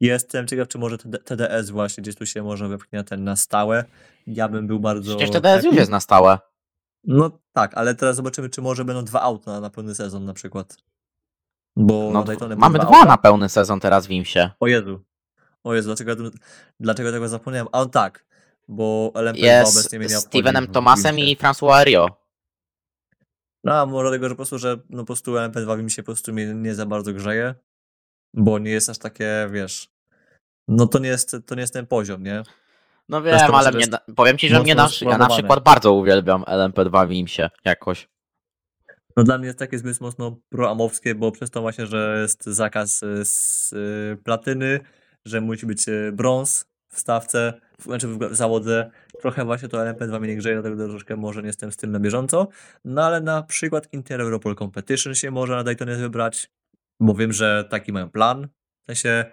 Jestem ciekaw, czy może TDS właśnie gdzieś tu się może wepchnie ten na stałe. Ja bym był bardzo. Przecież TDS już jest na stałe. No tak, ale teraz zobaczymy, czy może będą dwa auta na pełny sezon na przykład. Bo no, mamy dwa na pełny sezon teraz w Imsie. O Jezu. O Jezu, dlaczego, dlaczego tego zapomniałem? A on tak, bo LMP jest obecnie mnie Stevenem Thomasem i François Ario. No, a może dlatego, że po prostu, że no, po prostu LMP2 mi się po prostu mnie nie za bardzo grzeje, bo nie jest aż takie, wiesz, no to nie jest, to nie jest ten poziom, nie? No wiem, ale mnie, powiem ci, że mnie na, ja na przykład bardzo uwielbiam LMP2 w IMSie jakoś. No dla mnie jest takie zbyt mocno proamowskie, bo przez to właśnie, że jest zakaz z y, platyny, że musi być y, brąz w stawce, znaczy w zawodze. Trochę właśnie to LMP2 mnie nie grzeje, dlatego troszkę może nie jestem z tym na bieżąco. No ale na przykład Inter Europol Competition się może na Daytonie wybrać, bo wiem, że taki mają plan. W sensie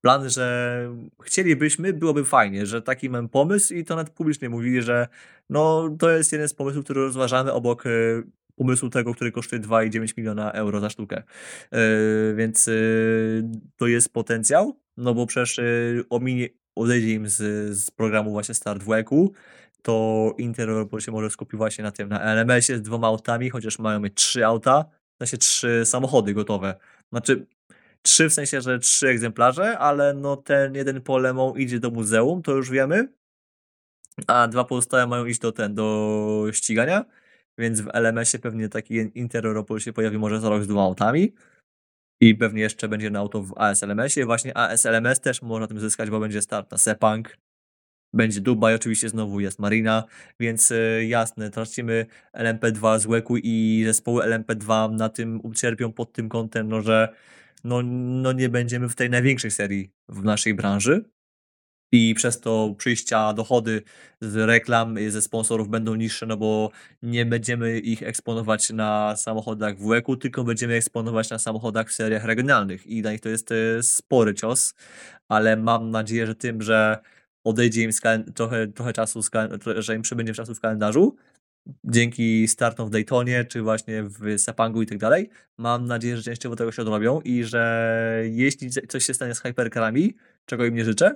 plan, że chcielibyśmy, byłoby fajnie, że taki mam pomysł i to nawet publicznie mówili, że no to jest jeden z pomysłów, który rozważamy obok pomysłu tego, który kosztuje 2,9 miliona euro za sztukę. Yy, więc yy, to jest potencjał, no bo przecież yy, ominie, odejdzie im z, z programu właśnie Start w Eku, to Inter się może skupić właśnie na tym, na LMS-ie z dwoma autami, chociaż mają mieć trzy auta, w sensie trzy samochody gotowe. Znaczy, trzy w sensie, że trzy egzemplarze, ale no ten jeden po Lemą idzie do muzeum, to już wiemy, a dwa pozostałe mają iść do ten, do ścigania więc w LMS-ie pewnie taki Interopol się pojawi może za rok z dwoma autami. I pewnie jeszcze będzie na auto w ASLMS-ie. Właśnie ASLMS też można tym zyskać, bo będzie start na Sepang, będzie Dubaj, oczywiście znowu jest Marina, więc y, jasne, tracimy LMP2 z łeku i zespoły LMP2 na tym ucierpią pod tym kątem, no, że no, no nie będziemy w tej największej serii w naszej branży, i przez to przyjścia, dochody z reklam, ze sponsorów będą niższe, no bo nie będziemy ich eksponować na samochodach w WEC-u, tylko będziemy eksponować na samochodach w seriach regionalnych. I dla nich to jest e, spory cios, ale mam nadzieję, że tym, że odejdzie im trochę, trochę czasu, że im przybędzie czasu w kalendarzu, dzięki startom w Daytonie, czy właśnie w Sepangu i tak dalej, mam nadzieję, że częściowo tego się odrobią i że jeśli coś się stanie z hypercarami, czego im nie życzę,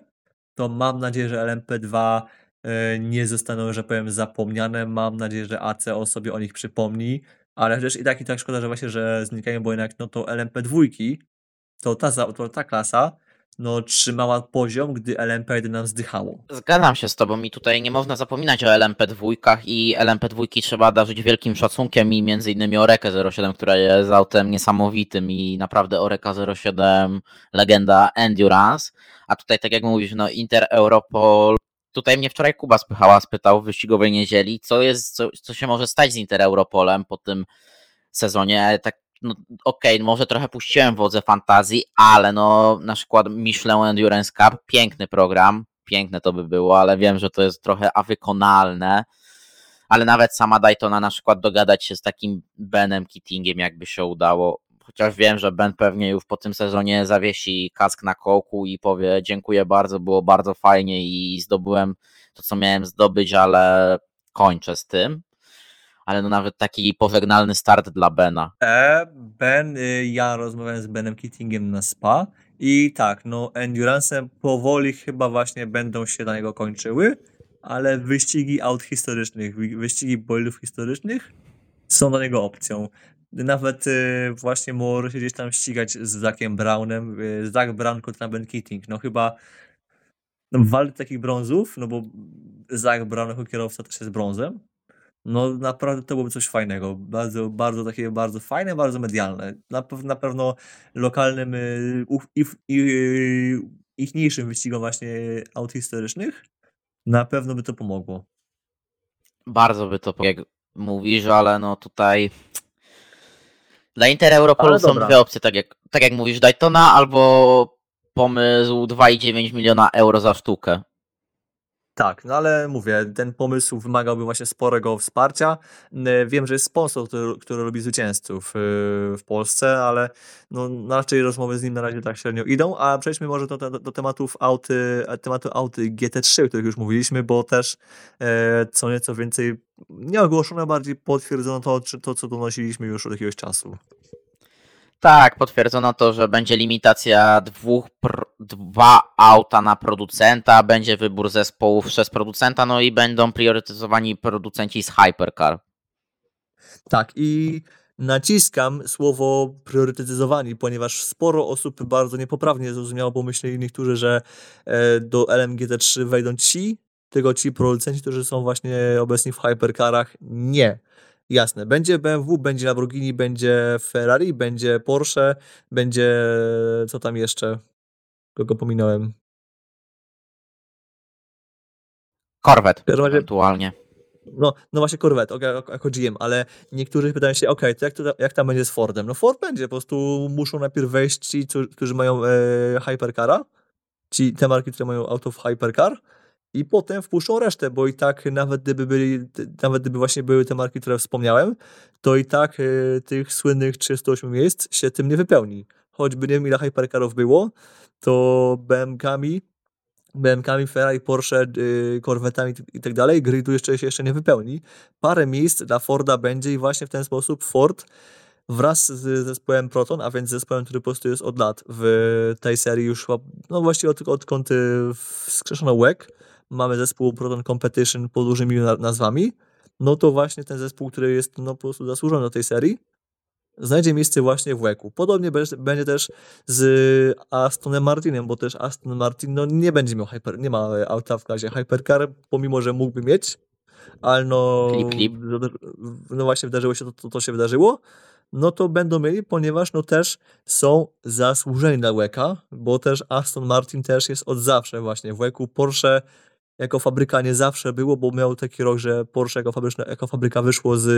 to mam nadzieję, że LMP2 e, nie zostaną, że powiem, zapomniane. Mam nadzieję, że ACO sobie o nich przypomni, ale też i tak i tak szkoda, że właśnie, że znikają, bo jednak no to LMP2 to ta, to ta klasa no, trzymała poziom, gdy LMP1 nam zdychało. Zgadzam się z tobą i tutaj nie można zapominać o LMP2 i LMP2 trzeba darzyć wielkim szacunkiem i między innymi Orekę 07, która jest autem niesamowitym i naprawdę Oreka 07 legenda Endurance, a tutaj tak jak mówisz, no Inter Europol Tutaj mnie wczoraj Kuba spychała, spytał w wyścigowej niedzieli, co jest, co, co się może stać z Inter Europolem po tym sezonie. Tak no okej, okay, może trochę puściłem wodze fantazji, ale no na przykład Michelin Endurance Cup, piękny program, piękne to by było, ale wiem, że to jest trochę awykonalne, ale nawet sama Daytona na przykład dogadać się z takim Benem Kittingiem, jakby się udało, chociaż wiem, że Ben pewnie już po tym sezonie zawiesi kask na kołku i powie dziękuję bardzo, było bardzo fajnie i zdobyłem to, co miałem zdobyć, ale kończę z tym ale no nawet taki pożegnalny start dla Bena. E, ben, y, ja rozmawiałem z Benem Kittingiem na SPA i tak, no Endurance powoli chyba właśnie będą się na niego kończyły, ale wyścigi aut historycznych, wyścigi boilów historycznych są dla niego opcją. Nawet y, właśnie może się gdzieś tam ścigać z Zackiem Brownem, y, Zach Brown kontra Ben Keating, no chyba no, walk takich brązów, no bo Zach Brown jako kierowca też jest brązem, no naprawdę to byłoby coś fajnego. Bardzo, bardzo takie, bardzo fajne, bardzo medialne. Na, na pewno lokalnym y, i, i, y, ichniejszym wyścigom właśnie aut historycznych na pewno by to pomogło. Bardzo by to pomogło, jak mówisz, ale no tutaj dla Inter Europolu są dwie opcje, tak jak, tak jak mówisz, Daytona albo pomysł 2,9 miliona euro za sztukę. Tak, no ale mówię, ten pomysł wymagałby właśnie sporego wsparcia. Wiem, że jest sponsor, który, który robi zwycięzców y, w Polsce, ale no, raczej rozmowy z nim na razie tak średnio idą, a przejdźmy może do, do, do tematów auty, tematu auty GT3, o których już mówiliśmy, bo też e, co nieco więcej nie ogłoszono, bardziej potwierdzono to, to, co donosiliśmy już od jakiegoś czasu. Tak, potwierdzono to, że będzie limitacja dwóch, dwa auta na producenta, będzie wybór zespołów przez producenta, no i będą priorytetyzowani producenci z Hypercar. Tak, i naciskam słowo priorytetyzowani, ponieważ sporo osób bardzo niepoprawnie zrozumiało, bo myśleli niektórzy, że e, do LMGT3 wejdą ci, tylko ci producenci, którzy są właśnie obecni w Hypercarach. Nie jasne, będzie BMW, będzie Lamborghini, będzie Ferrari, będzie Porsche, będzie co tam jeszcze? Kogo pominąłem? Corvette razie, ewentualnie. No, no właśnie Corvette, jako GM, ale niektórzy pytają się, ok, to jak, to jak tam będzie z Fordem? No Ford będzie, po prostu muszą najpierw wejść ci, którzy mają e, Hypercara, ci te marki, które mają auto w Hypercar, i potem wpuszczą resztę, bo i tak nawet gdyby byli, nawet gdyby właśnie były te marki, które wspomniałem, to i tak y, tych słynnych 38 miejsc się tym nie wypełni. Choćby nie wiem ile hypercarów było, to BMKami, BMKami, Ferrari, Porsche, y, Corvette'ami i tak dalej, jeszcze się jeszcze nie wypełni. Parę miejsc dla Forda będzie i właśnie w ten sposób Ford wraz z zespołem Proton, a więc zespołem, który po prostu jest od lat w tej serii już no właściwie od, odkąd wskrzeszono WEC, mamy zespół Proton Competition pod dużymi nazwami, no to właśnie ten zespół, który jest no, po prostu zasłużony do tej serii, znajdzie miejsce właśnie w WEC-u. Podobnie będzie też z Astonem Martinem, bo też Aston Martin no, nie będzie miał hyper, nie ma auta w klasie Hypercar, pomimo, że mógłby mieć, ale no, klip, klip. no właśnie wydarzyło się to, to, to się wydarzyło, no to będą mieli, ponieważ no też są zasłużeni na WEC-a, bo też Aston Martin też jest od zawsze właśnie w WEC-u. Porsche jako fabryka nie zawsze było, bo miał taki rok, że Porsche jako, fabryczna, jako fabryka wyszło z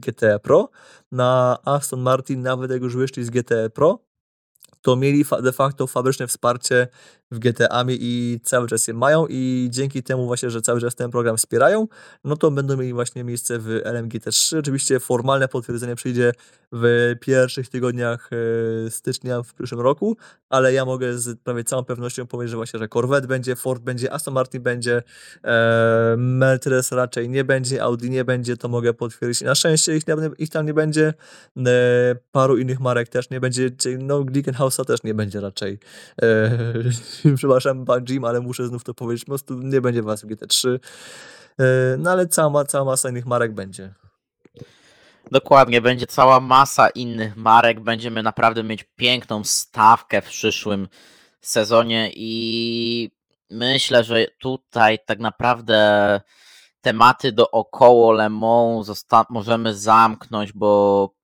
GT Pro. Na Aston Martin, nawet jak już wyszli z GT Pro, to mieli de facto fabryczne wsparcie w GTA i cały czas je mają i dzięki temu właśnie, że cały czas ten program wspierają, no to będą mieli właśnie miejsce w LMGT3. Oczywiście formalne potwierdzenie przyjdzie w pierwszych tygodniach e, stycznia w przyszłym roku, ale ja mogę z prawie całą pewnością powiedzieć, że właśnie, że Corvette będzie, Ford będzie, Aston Martin będzie, e, Mercedes raczej nie będzie, Audi nie będzie, to mogę potwierdzić. Na szczęście ich, ich tam nie będzie, e, paru innych marek też nie będzie, no Glickenhaus chaosa też nie będzie raczej. Eee, przepraszam, Jim, ale muszę znów to powiedzieć. Po prostu nie będzie was w GT3. Eee, no ale cała, cała masa innych marek będzie. Dokładnie, będzie cała masa innych marek. Będziemy naprawdę mieć piękną stawkę w przyszłym sezonie i myślę, że tutaj tak naprawdę tematy dookoło Le Mans możemy zamknąć, bo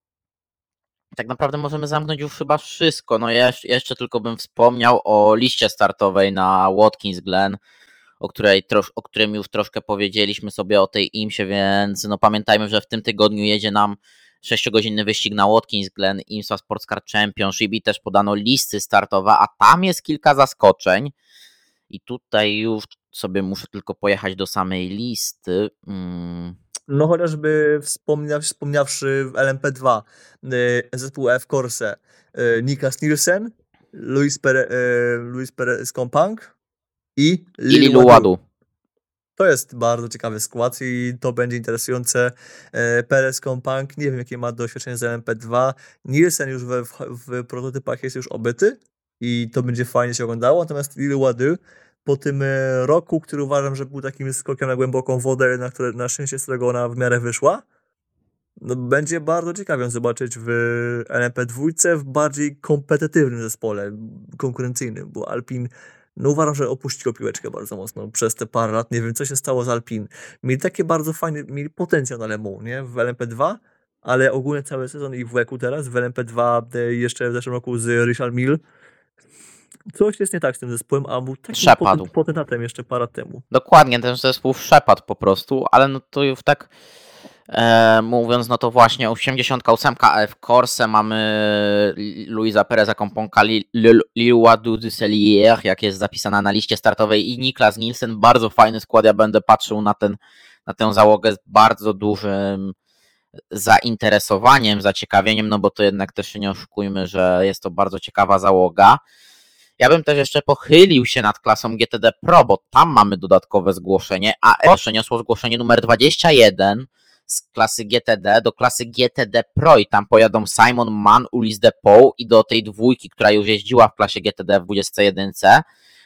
tak naprawdę możemy zamknąć już chyba wszystko. No jeszcze, jeszcze tylko bym wspomniał o liście startowej na Watkins Glen, o, której o którym już troszkę powiedzieliśmy sobie o tej IMSie, więc no pamiętajmy, że w tym tygodniu jedzie nam 6-godzinny wyścig na Watkins Glen, IMSA Sports Car Championship i też podano listy startowe, a tam jest kilka zaskoczeń i tutaj już sobie muszę tylko pojechać do samej listy. Hmm. No chociażby wspomnia, wspomniawszy w LMP2 y, zespół F Corse y, Nikas Nielsen, Luis, Pere, y, Luis Perez Kompang i Lili Ładu. To jest bardzo ciekawy skład i to będzie interesujące. E, Perez Kompang, nie wiem jakie ma doświadczenie z LMP2. Nielsen już w, w prototypach jest już obyty i to będzie fajnie się oglądało. Natomiast Lil Wadu po tym e, roku, który uważam, że był takim skokiem na głęboką wodę, na, które, na szczęście z którego ona w miarę wyszła, no, będzie bardzo ciekawie zobaczyć w LMP2 w bardziej kompetytywnym zespole, konkurencyjnym, bo Alpin no uważam, że opuściło piłeczkę bardzo mocno przez te parę lat. Nie wiem, co się stało z Alpin. Mieli takie bardzo fajne, mieli potencjał na Le nie? W LMP2, ale ogólnie cały sezon i w WEC-u teraz, w LMP2 e, jeszcze w zeszłym roku z Richard Mill. Coś jest nie tak z tym zespołem, a był takim poten potentatem jeszcze parę temu. Dokładnie, ten zespół przepadł po prostu, ale no to już tak E, mówiąc, no to właśnie 88 AF Corse mamy Luisa Pereza Komponka, Lilua Duduselier, jak jest zapisana na liście startowej i Niklas Nielsen, bardzo fajny skład, ja będę patrzył na, ten, na tę załogę z bardzo dużym zainteresowaniem, zaciekawieniem, no bo to jednak też się nie oszukujmy, że jest to bardzo ciekawa załoga. Ja bym też jeszcze pochylił się nad klasą GTD Pro, bo tam mamy dodatkowe zgłoszenie, a przeniosło zgłoszenie numer 21, z klasy GTD do klasy GTD Pro i tam pojadą Simon Mann, Ulis Depot i do tej dwójki, która już jeździła w klasie GTD w 21.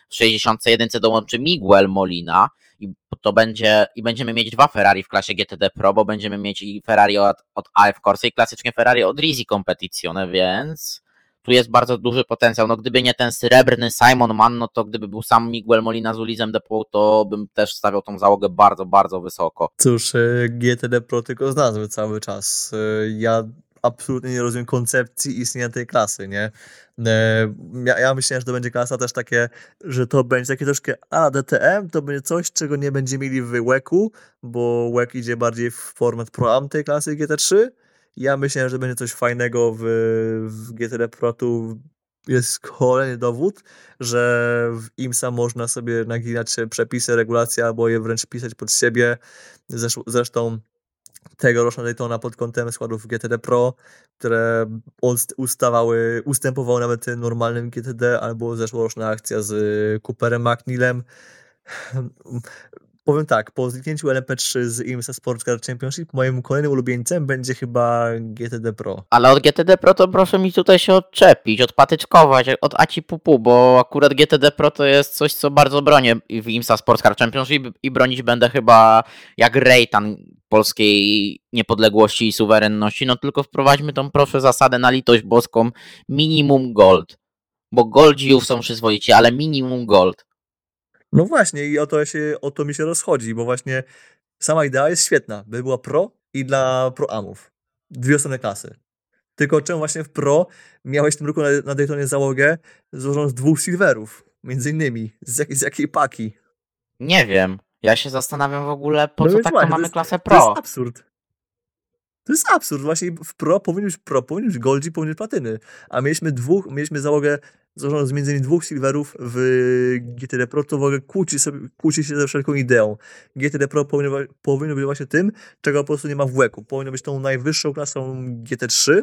W 61 dołączy Miguel Molina i to będzie i będziemy mieć dwa Ferrari w klasie GTD Pro, bo będziemy mieć i Ferrari od, od AF Corse i klasycznie Ferrari od Risi Competizione, więc tu jest bardzo duży potencjał. No gdyby nie ten srebrny Simon Mann, no to gdyby był sam Miguel Molina z Ulizem Depot, to bym też stawiał tą załogę bardzo, bardzo wysoko. Cóż, e, GTD Pro tylko z nazwy cały czas. E, ja absolutnie nie rozumiem koncepcji istnienia tej klasy, nie? E, ja, ja myślałem, że to będzie klasa też takie, że to będzie takie troszkę a DTM, to będzie coś, czego nie będziemy mieli w WEC-u, bo WEC idzie bardziej w format Pro Am tej klasy GT3, ja myślę, że będzie coś fajnego w, w GTD Pro. Tu jest kolejny dowód, że w IMSA można sobie naginać przepisy, regulacje albo je wręcz pisać pod siebie. Zresztą tegoroczna Daytona pod kątem składów GTD Pro, które ustawały, ustępowały nawet normalnym GTD, albo zeszłoroczna akcja z Cooperem McNeilem powiem tak, po zniknięciu LMP3 z IMSA Sports Car Championship, moim kolejnym ulubieńcem będzie chyba GTD Pro. Ale od GTD Pro to proszę mi tutaj się odczepić, odpatyczkować, od aci pupu, bo akurat GTD Pro to jest coś, co bardzo bronię w IMSA Sports Car Championship i bronić będę chyba jak Rejtan polskiej niepodległości i suwerenności, no tylko wprowadźmy tą proszę zasadę na litość boską minimum gold. Bo goldziów są przyzwoici, ale minimum gold. No właśnie i o to, się, o to mi się rozchodzi, bo właśnie sama idea jest świetna, by była pro i dla pro-amów. Dwie osobne klasy. Tylko czemu właśnie w pro miałeś w tym roku na, na Daytonie załogę złożoną z dwóch silverów, między innymi. Z, jak, z jakiej paki? Nie wiem. Ja się zastanawiam w ogóle, po no co tak mamy jest, klasę pro. To jest absurd. To jest absurd. Właśnie w pro powinien być pro, powinien być goldzi, powinien być platyny. A mieliśmy dwóch, mieliśmy załogę złożoną z między innymi dwóch silverów w GTD Pro, to w ogóle kłóci, sobie, kłóci się ze wszelką ideą. GTD Pro powinno, powinno być właśnie tym, czego po prostu nie ma w WEC-u. Powinno być tą najwyższą klasą GT3,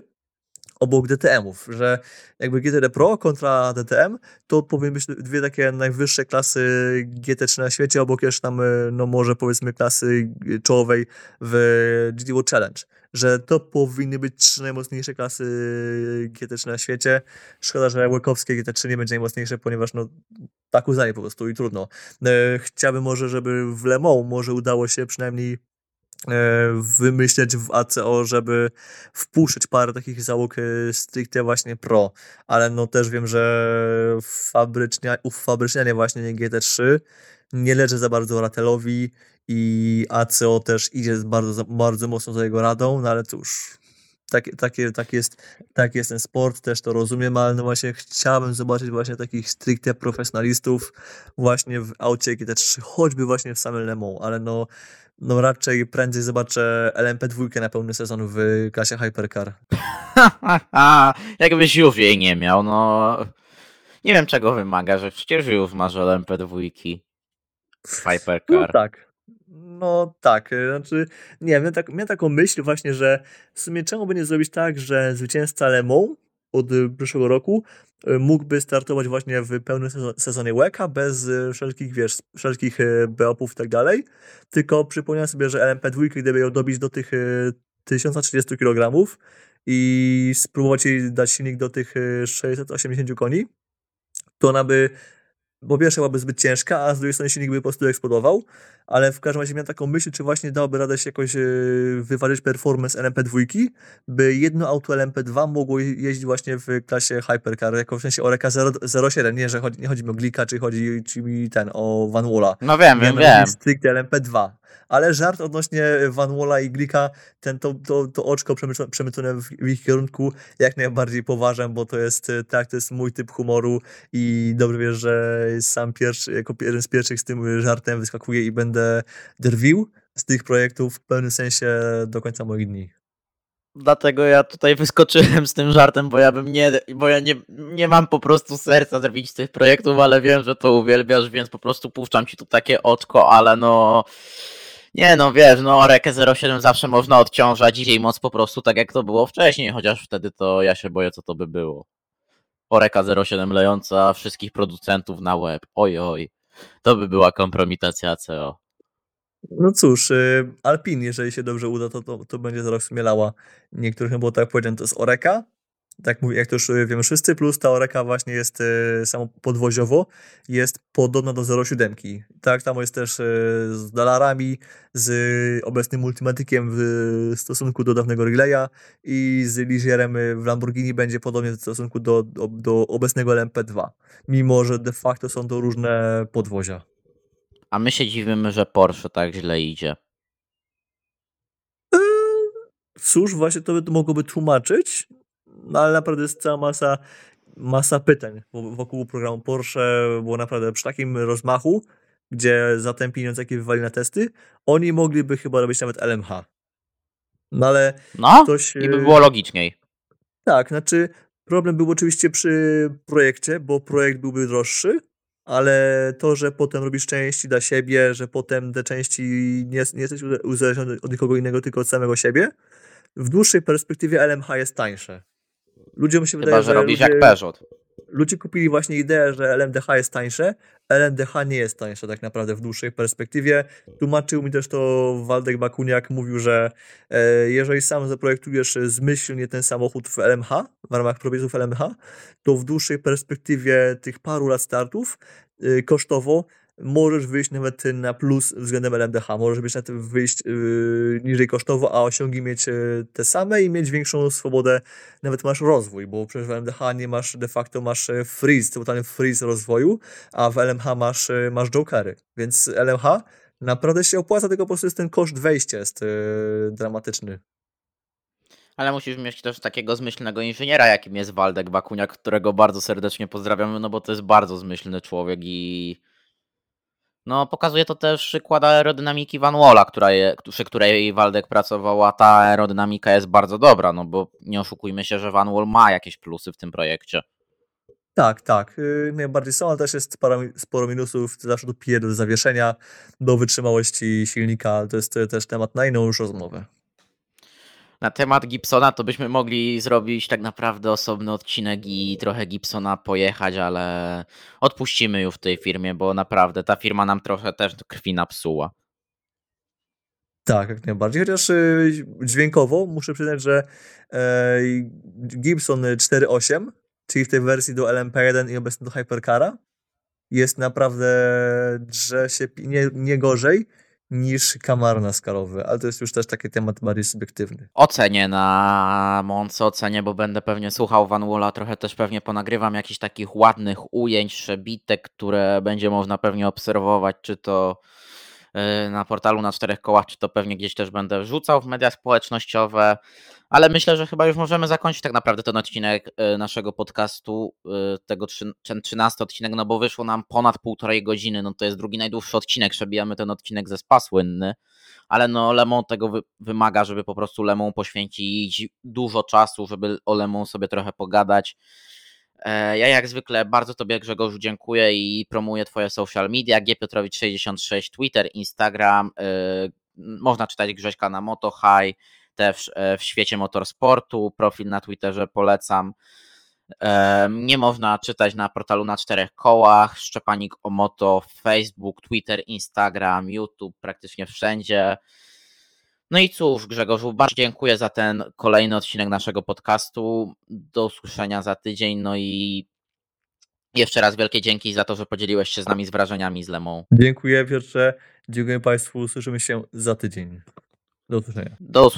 obok DTM-ów, że jakby GTD Pro kontra DTM to powinny być dwie takie najwyższe klasy GT3 na świecie, obok jeszcze tam, y, no może powiedzmy klasy czołowej w GTO Challenge, że to powinny być trzy najmocniejsze klasy GT3 na świecie. Szkoda, że Łekowskie GT3 nie będzie najmocniejsze, ponieważ no tak uznaje po prostu i trudno. E, chciałbym może, żeby w Le Mans może udało się przynajmniej e, wymyśleć w ACO, żeby wpuszczać parę takich załóg e, stricte właśnie pro, ale no też wiem, że fabrycznia, ufabrycznianie właśnie nie GT3 nie leży za bardzo Ratelowi i ACO też idzie bardzo, bardzo mocno za jego radą, no ale cóż, tak, takie, tak, jest, tak jest ten sport, też to rozumiem, ale no właśnie chciałbym zobaczyć właśnie takich stricte profesjonalistów właśnie w aucie GT3, choćby właśnie w samym Le Mans, ale no, no raczej prędzej zobaczę LMP2 na pełny sezon w klasie Hypercar. Jakbyś już jej nie miał, no nie wiem czego wymaga, że przecież już masz LMP2 w Hypercar. No tak, no tak, y, znaczy, nie, miałem, tak, miałem taką myśl właśnie, że w sumie czemu by nie zrobić tak, że zwycięzca Le Mans od y, przyszłego roku y, mógłby startować właśnie w pełnym sezonie WECA bez wszelkich, wiesz, wszelkich BOP-ów i tak dalej, tylko przypomniałem sobie, że LMP2, gdyby ją dobić do tych 1030 kg i spróbować jej dać silnik do tych 680 koni, to ona by po pierwsze byłaby zbyt ciężka, a z drugiej strony silnik by po prostu eksplodował, ale w każdym razie miałem taką myśl, czy właśnie dałoby radę się jakoś yy, wyważyć performance LMP2, by jedno auto LMP2 mogło jeździć właśnie w klasie Hypercar, jako w sensie Oreka 07, nie, że chodzi, nie chodzi mi o Glika, czy chodzi ci mi ten, o Van Walla. No wiem, wiem, wiem. Stricte LMP2 ale żart odnośnie Van Walla i Glika, ten, to, to, to oczko przemycone w, ich kierunku jak najbardziej poważam, bo to jest, e, tak, to jest mój typ humoru i dobrze wiesz, że sam pierwszy, jako jeden z pierwszych z tym żartem wyskakuję i będę drwił z tych projektów w pewnym sensie do końca moich dni. Dlatego ja tutaj wyskoczyłem z tym żartem, bo ja bym nie, bo ja nie, nie mam po prostu serca zrobić tych projektów, ale wiem, że to uwielbiasz, więc po prostu puszczam ci tu takie oczko, ale no nie no, wiesz, no Rekę 07 zawsze można odciążać jej moc po prostu tak jak to było wcześniej, chociaż wtedy to ja się boję co to by było. Oreka 07 lejąca wszystkich producentów na web. Oj, oj. To by była kompromitacja CO. No cóż, y, Alpin, jeżeli się dobrze uda, to, to, to będzie zaraz mielała niektórych, no bo tak powiedziałem, to jest Oreka, tak mówię, jak to już wiemy wszyscy, plus ta Oreka właśnie jest y, samo podwoziowo, jest podobna do 07. Tak, tam jest też y, z dolarami, z obecnym Multimaticiem w stosunku do dawnego Relaya i z Ligierem w Lamborghini będzie podobnie w stosunku do, do, do obecnego LMP2, mimo że de facto są to różne podwozia. A my się dziwimy, że Porsche tak źle idzie. Yy, cóż, właśnie to by mogłoby tłumaczyć, no ale naprawdę jest cała masa, masa pytań wokół programu Porsche, było naprawdę przy takim rozmachu, gdzie za ten pieniądz, jaki wywali na testy, oni mogliby chyba robić nawet LMH. No ale no, ktoś... i by było logiczniej. Tak, znaczy problem był oczywiście przy projekcie, bo projekt byłby droższy, ale to, że potem robisz części dla siebie, że potem te części nie, nie jesteś uzależniony od nikogo innego, tylko od samego siebie, w dłuższej perspektywie LMH jest tańsze. Ludziom się Chyba, wydaje, że, że robisz ludzie, jak Peugeot. Ludzie kupili właśnie ideę, że LMDH jest tańsze. LMDH nie jest tańsze tak naprawdę w dłuższej perspektywie. Tłumaczył mi też to Waldek Bakuniak, mówił, że e, jeżeli sam zaprojektujesz zmyślnie ten samochód w LMH, w ramach przepisów LMH, to w dłuższej perspektywie tych paru lat startów e, kosztowo możesz wyjść nawet na plus względem LMDH, możesz być na tym wyjść yy, niżej kosztowo, a osiągi mieć yy, te same i mieć większą swobodę, nawet masz rozwój, bo przecież w LMDH nie masz, de facto masz yy, freeze, totalny freeze rozwoju, a w LMH masz, yy, masz jokery, więc LMH naprawdę się opłaca, tylko po prostu jest ten koszt wejścia jest yy, dramatyczny. Ale musisz mieć też takiego zmyślnego inżyniera, jakim jest Waldek Bakuniak, którego bardzo serdecznie pozdrawiamy, no bo to jest bardzo zmyślny człowiek i no, pokazuje to też przykład aerodynamiki Van Walla, która je, przy której Waldek pracował, a ta aerodynamika jest bardzo dobra, no bo nie oszukujmy się, że Van Wall ma jakieś plusy w tym projekcie. Tak, tak. Yy, najbardziej są, ale też jest sporo, minusów. Zawsze tu pije do zawieszenia, do wytrzymałości silnika. To jest też temat na inną już rozmowę. Na temat Gibsona to byśmy mogli zrobić tak naprawdę osobny odcinek i trochę Gibsona pojechać, ale odpuścimy już w tej firmie, bo naprawdę ta firma nam trochę też krwi napsuła. Tak, jak najbardziej. Chociaż y, dźwiękowo muszę przyznać, że e, Gibson 4.8, czyli w tej wersji do LMP1 i obecnie do Hypercara, jest naprawdę drze się nie, nie gorzej niż Kamarna skalowy, ale to jest już też taki temat bardziej subiektywny. Ocenię na Monce, ocenię, bo będę pewnie słuchał Van Walla, trochę też pewnie ponagrywam jakichś takich ładnych ujęć, przebitek, które będzie można pewnie obserwować, czy to y, na portalu na czterech kołach, czy to pewnie gdzieś też będę wrzucał w media społecznościowe, ale myślę, że chyba już możemy zakończyć tak naprawdę ten odcinek y, naszego podcastu, y, tego ten 13 odcinek, no bo wyszło nam ponad półtorej godziny, no to jest drugi najdłuższy odcinek, przebijamy ten odcinek ze spa słynny, ale no Lemon tego wy- wymaga, żeby po prostu Lemon poświęcić dużo czasu, żeby o Lemon sobie trochę pogadać. E, Ja jak zwykle bardzo Tobie Grzegorzu dziękuję i promuję Twoje social media, gpiotrowicz66, Twitter, Instagram, e, można czytać Grześka na Moto też e, w świecie motorsportu, profil na Twitterze polecam. E, Nie można czytać na portalu na czterech kołach, Szczepanik o Moto, Facebook, Twitter, Instagram, YouTube, praktycznie wszędzie. No i cóż, Grzegorzu, bardzo dziękuję za ten kolejny odcinek naszego podcastu. Do usłyszenia za tydzień. No i jeszcze raz wielkie dzięki za to, że podzieliłeś się z nami z wrażeniami z Lemą. Dziękuję Piotrze, dziękuję Państwu, słyszymy się za tydzień. Do usłyszenia. Do usłyszenia.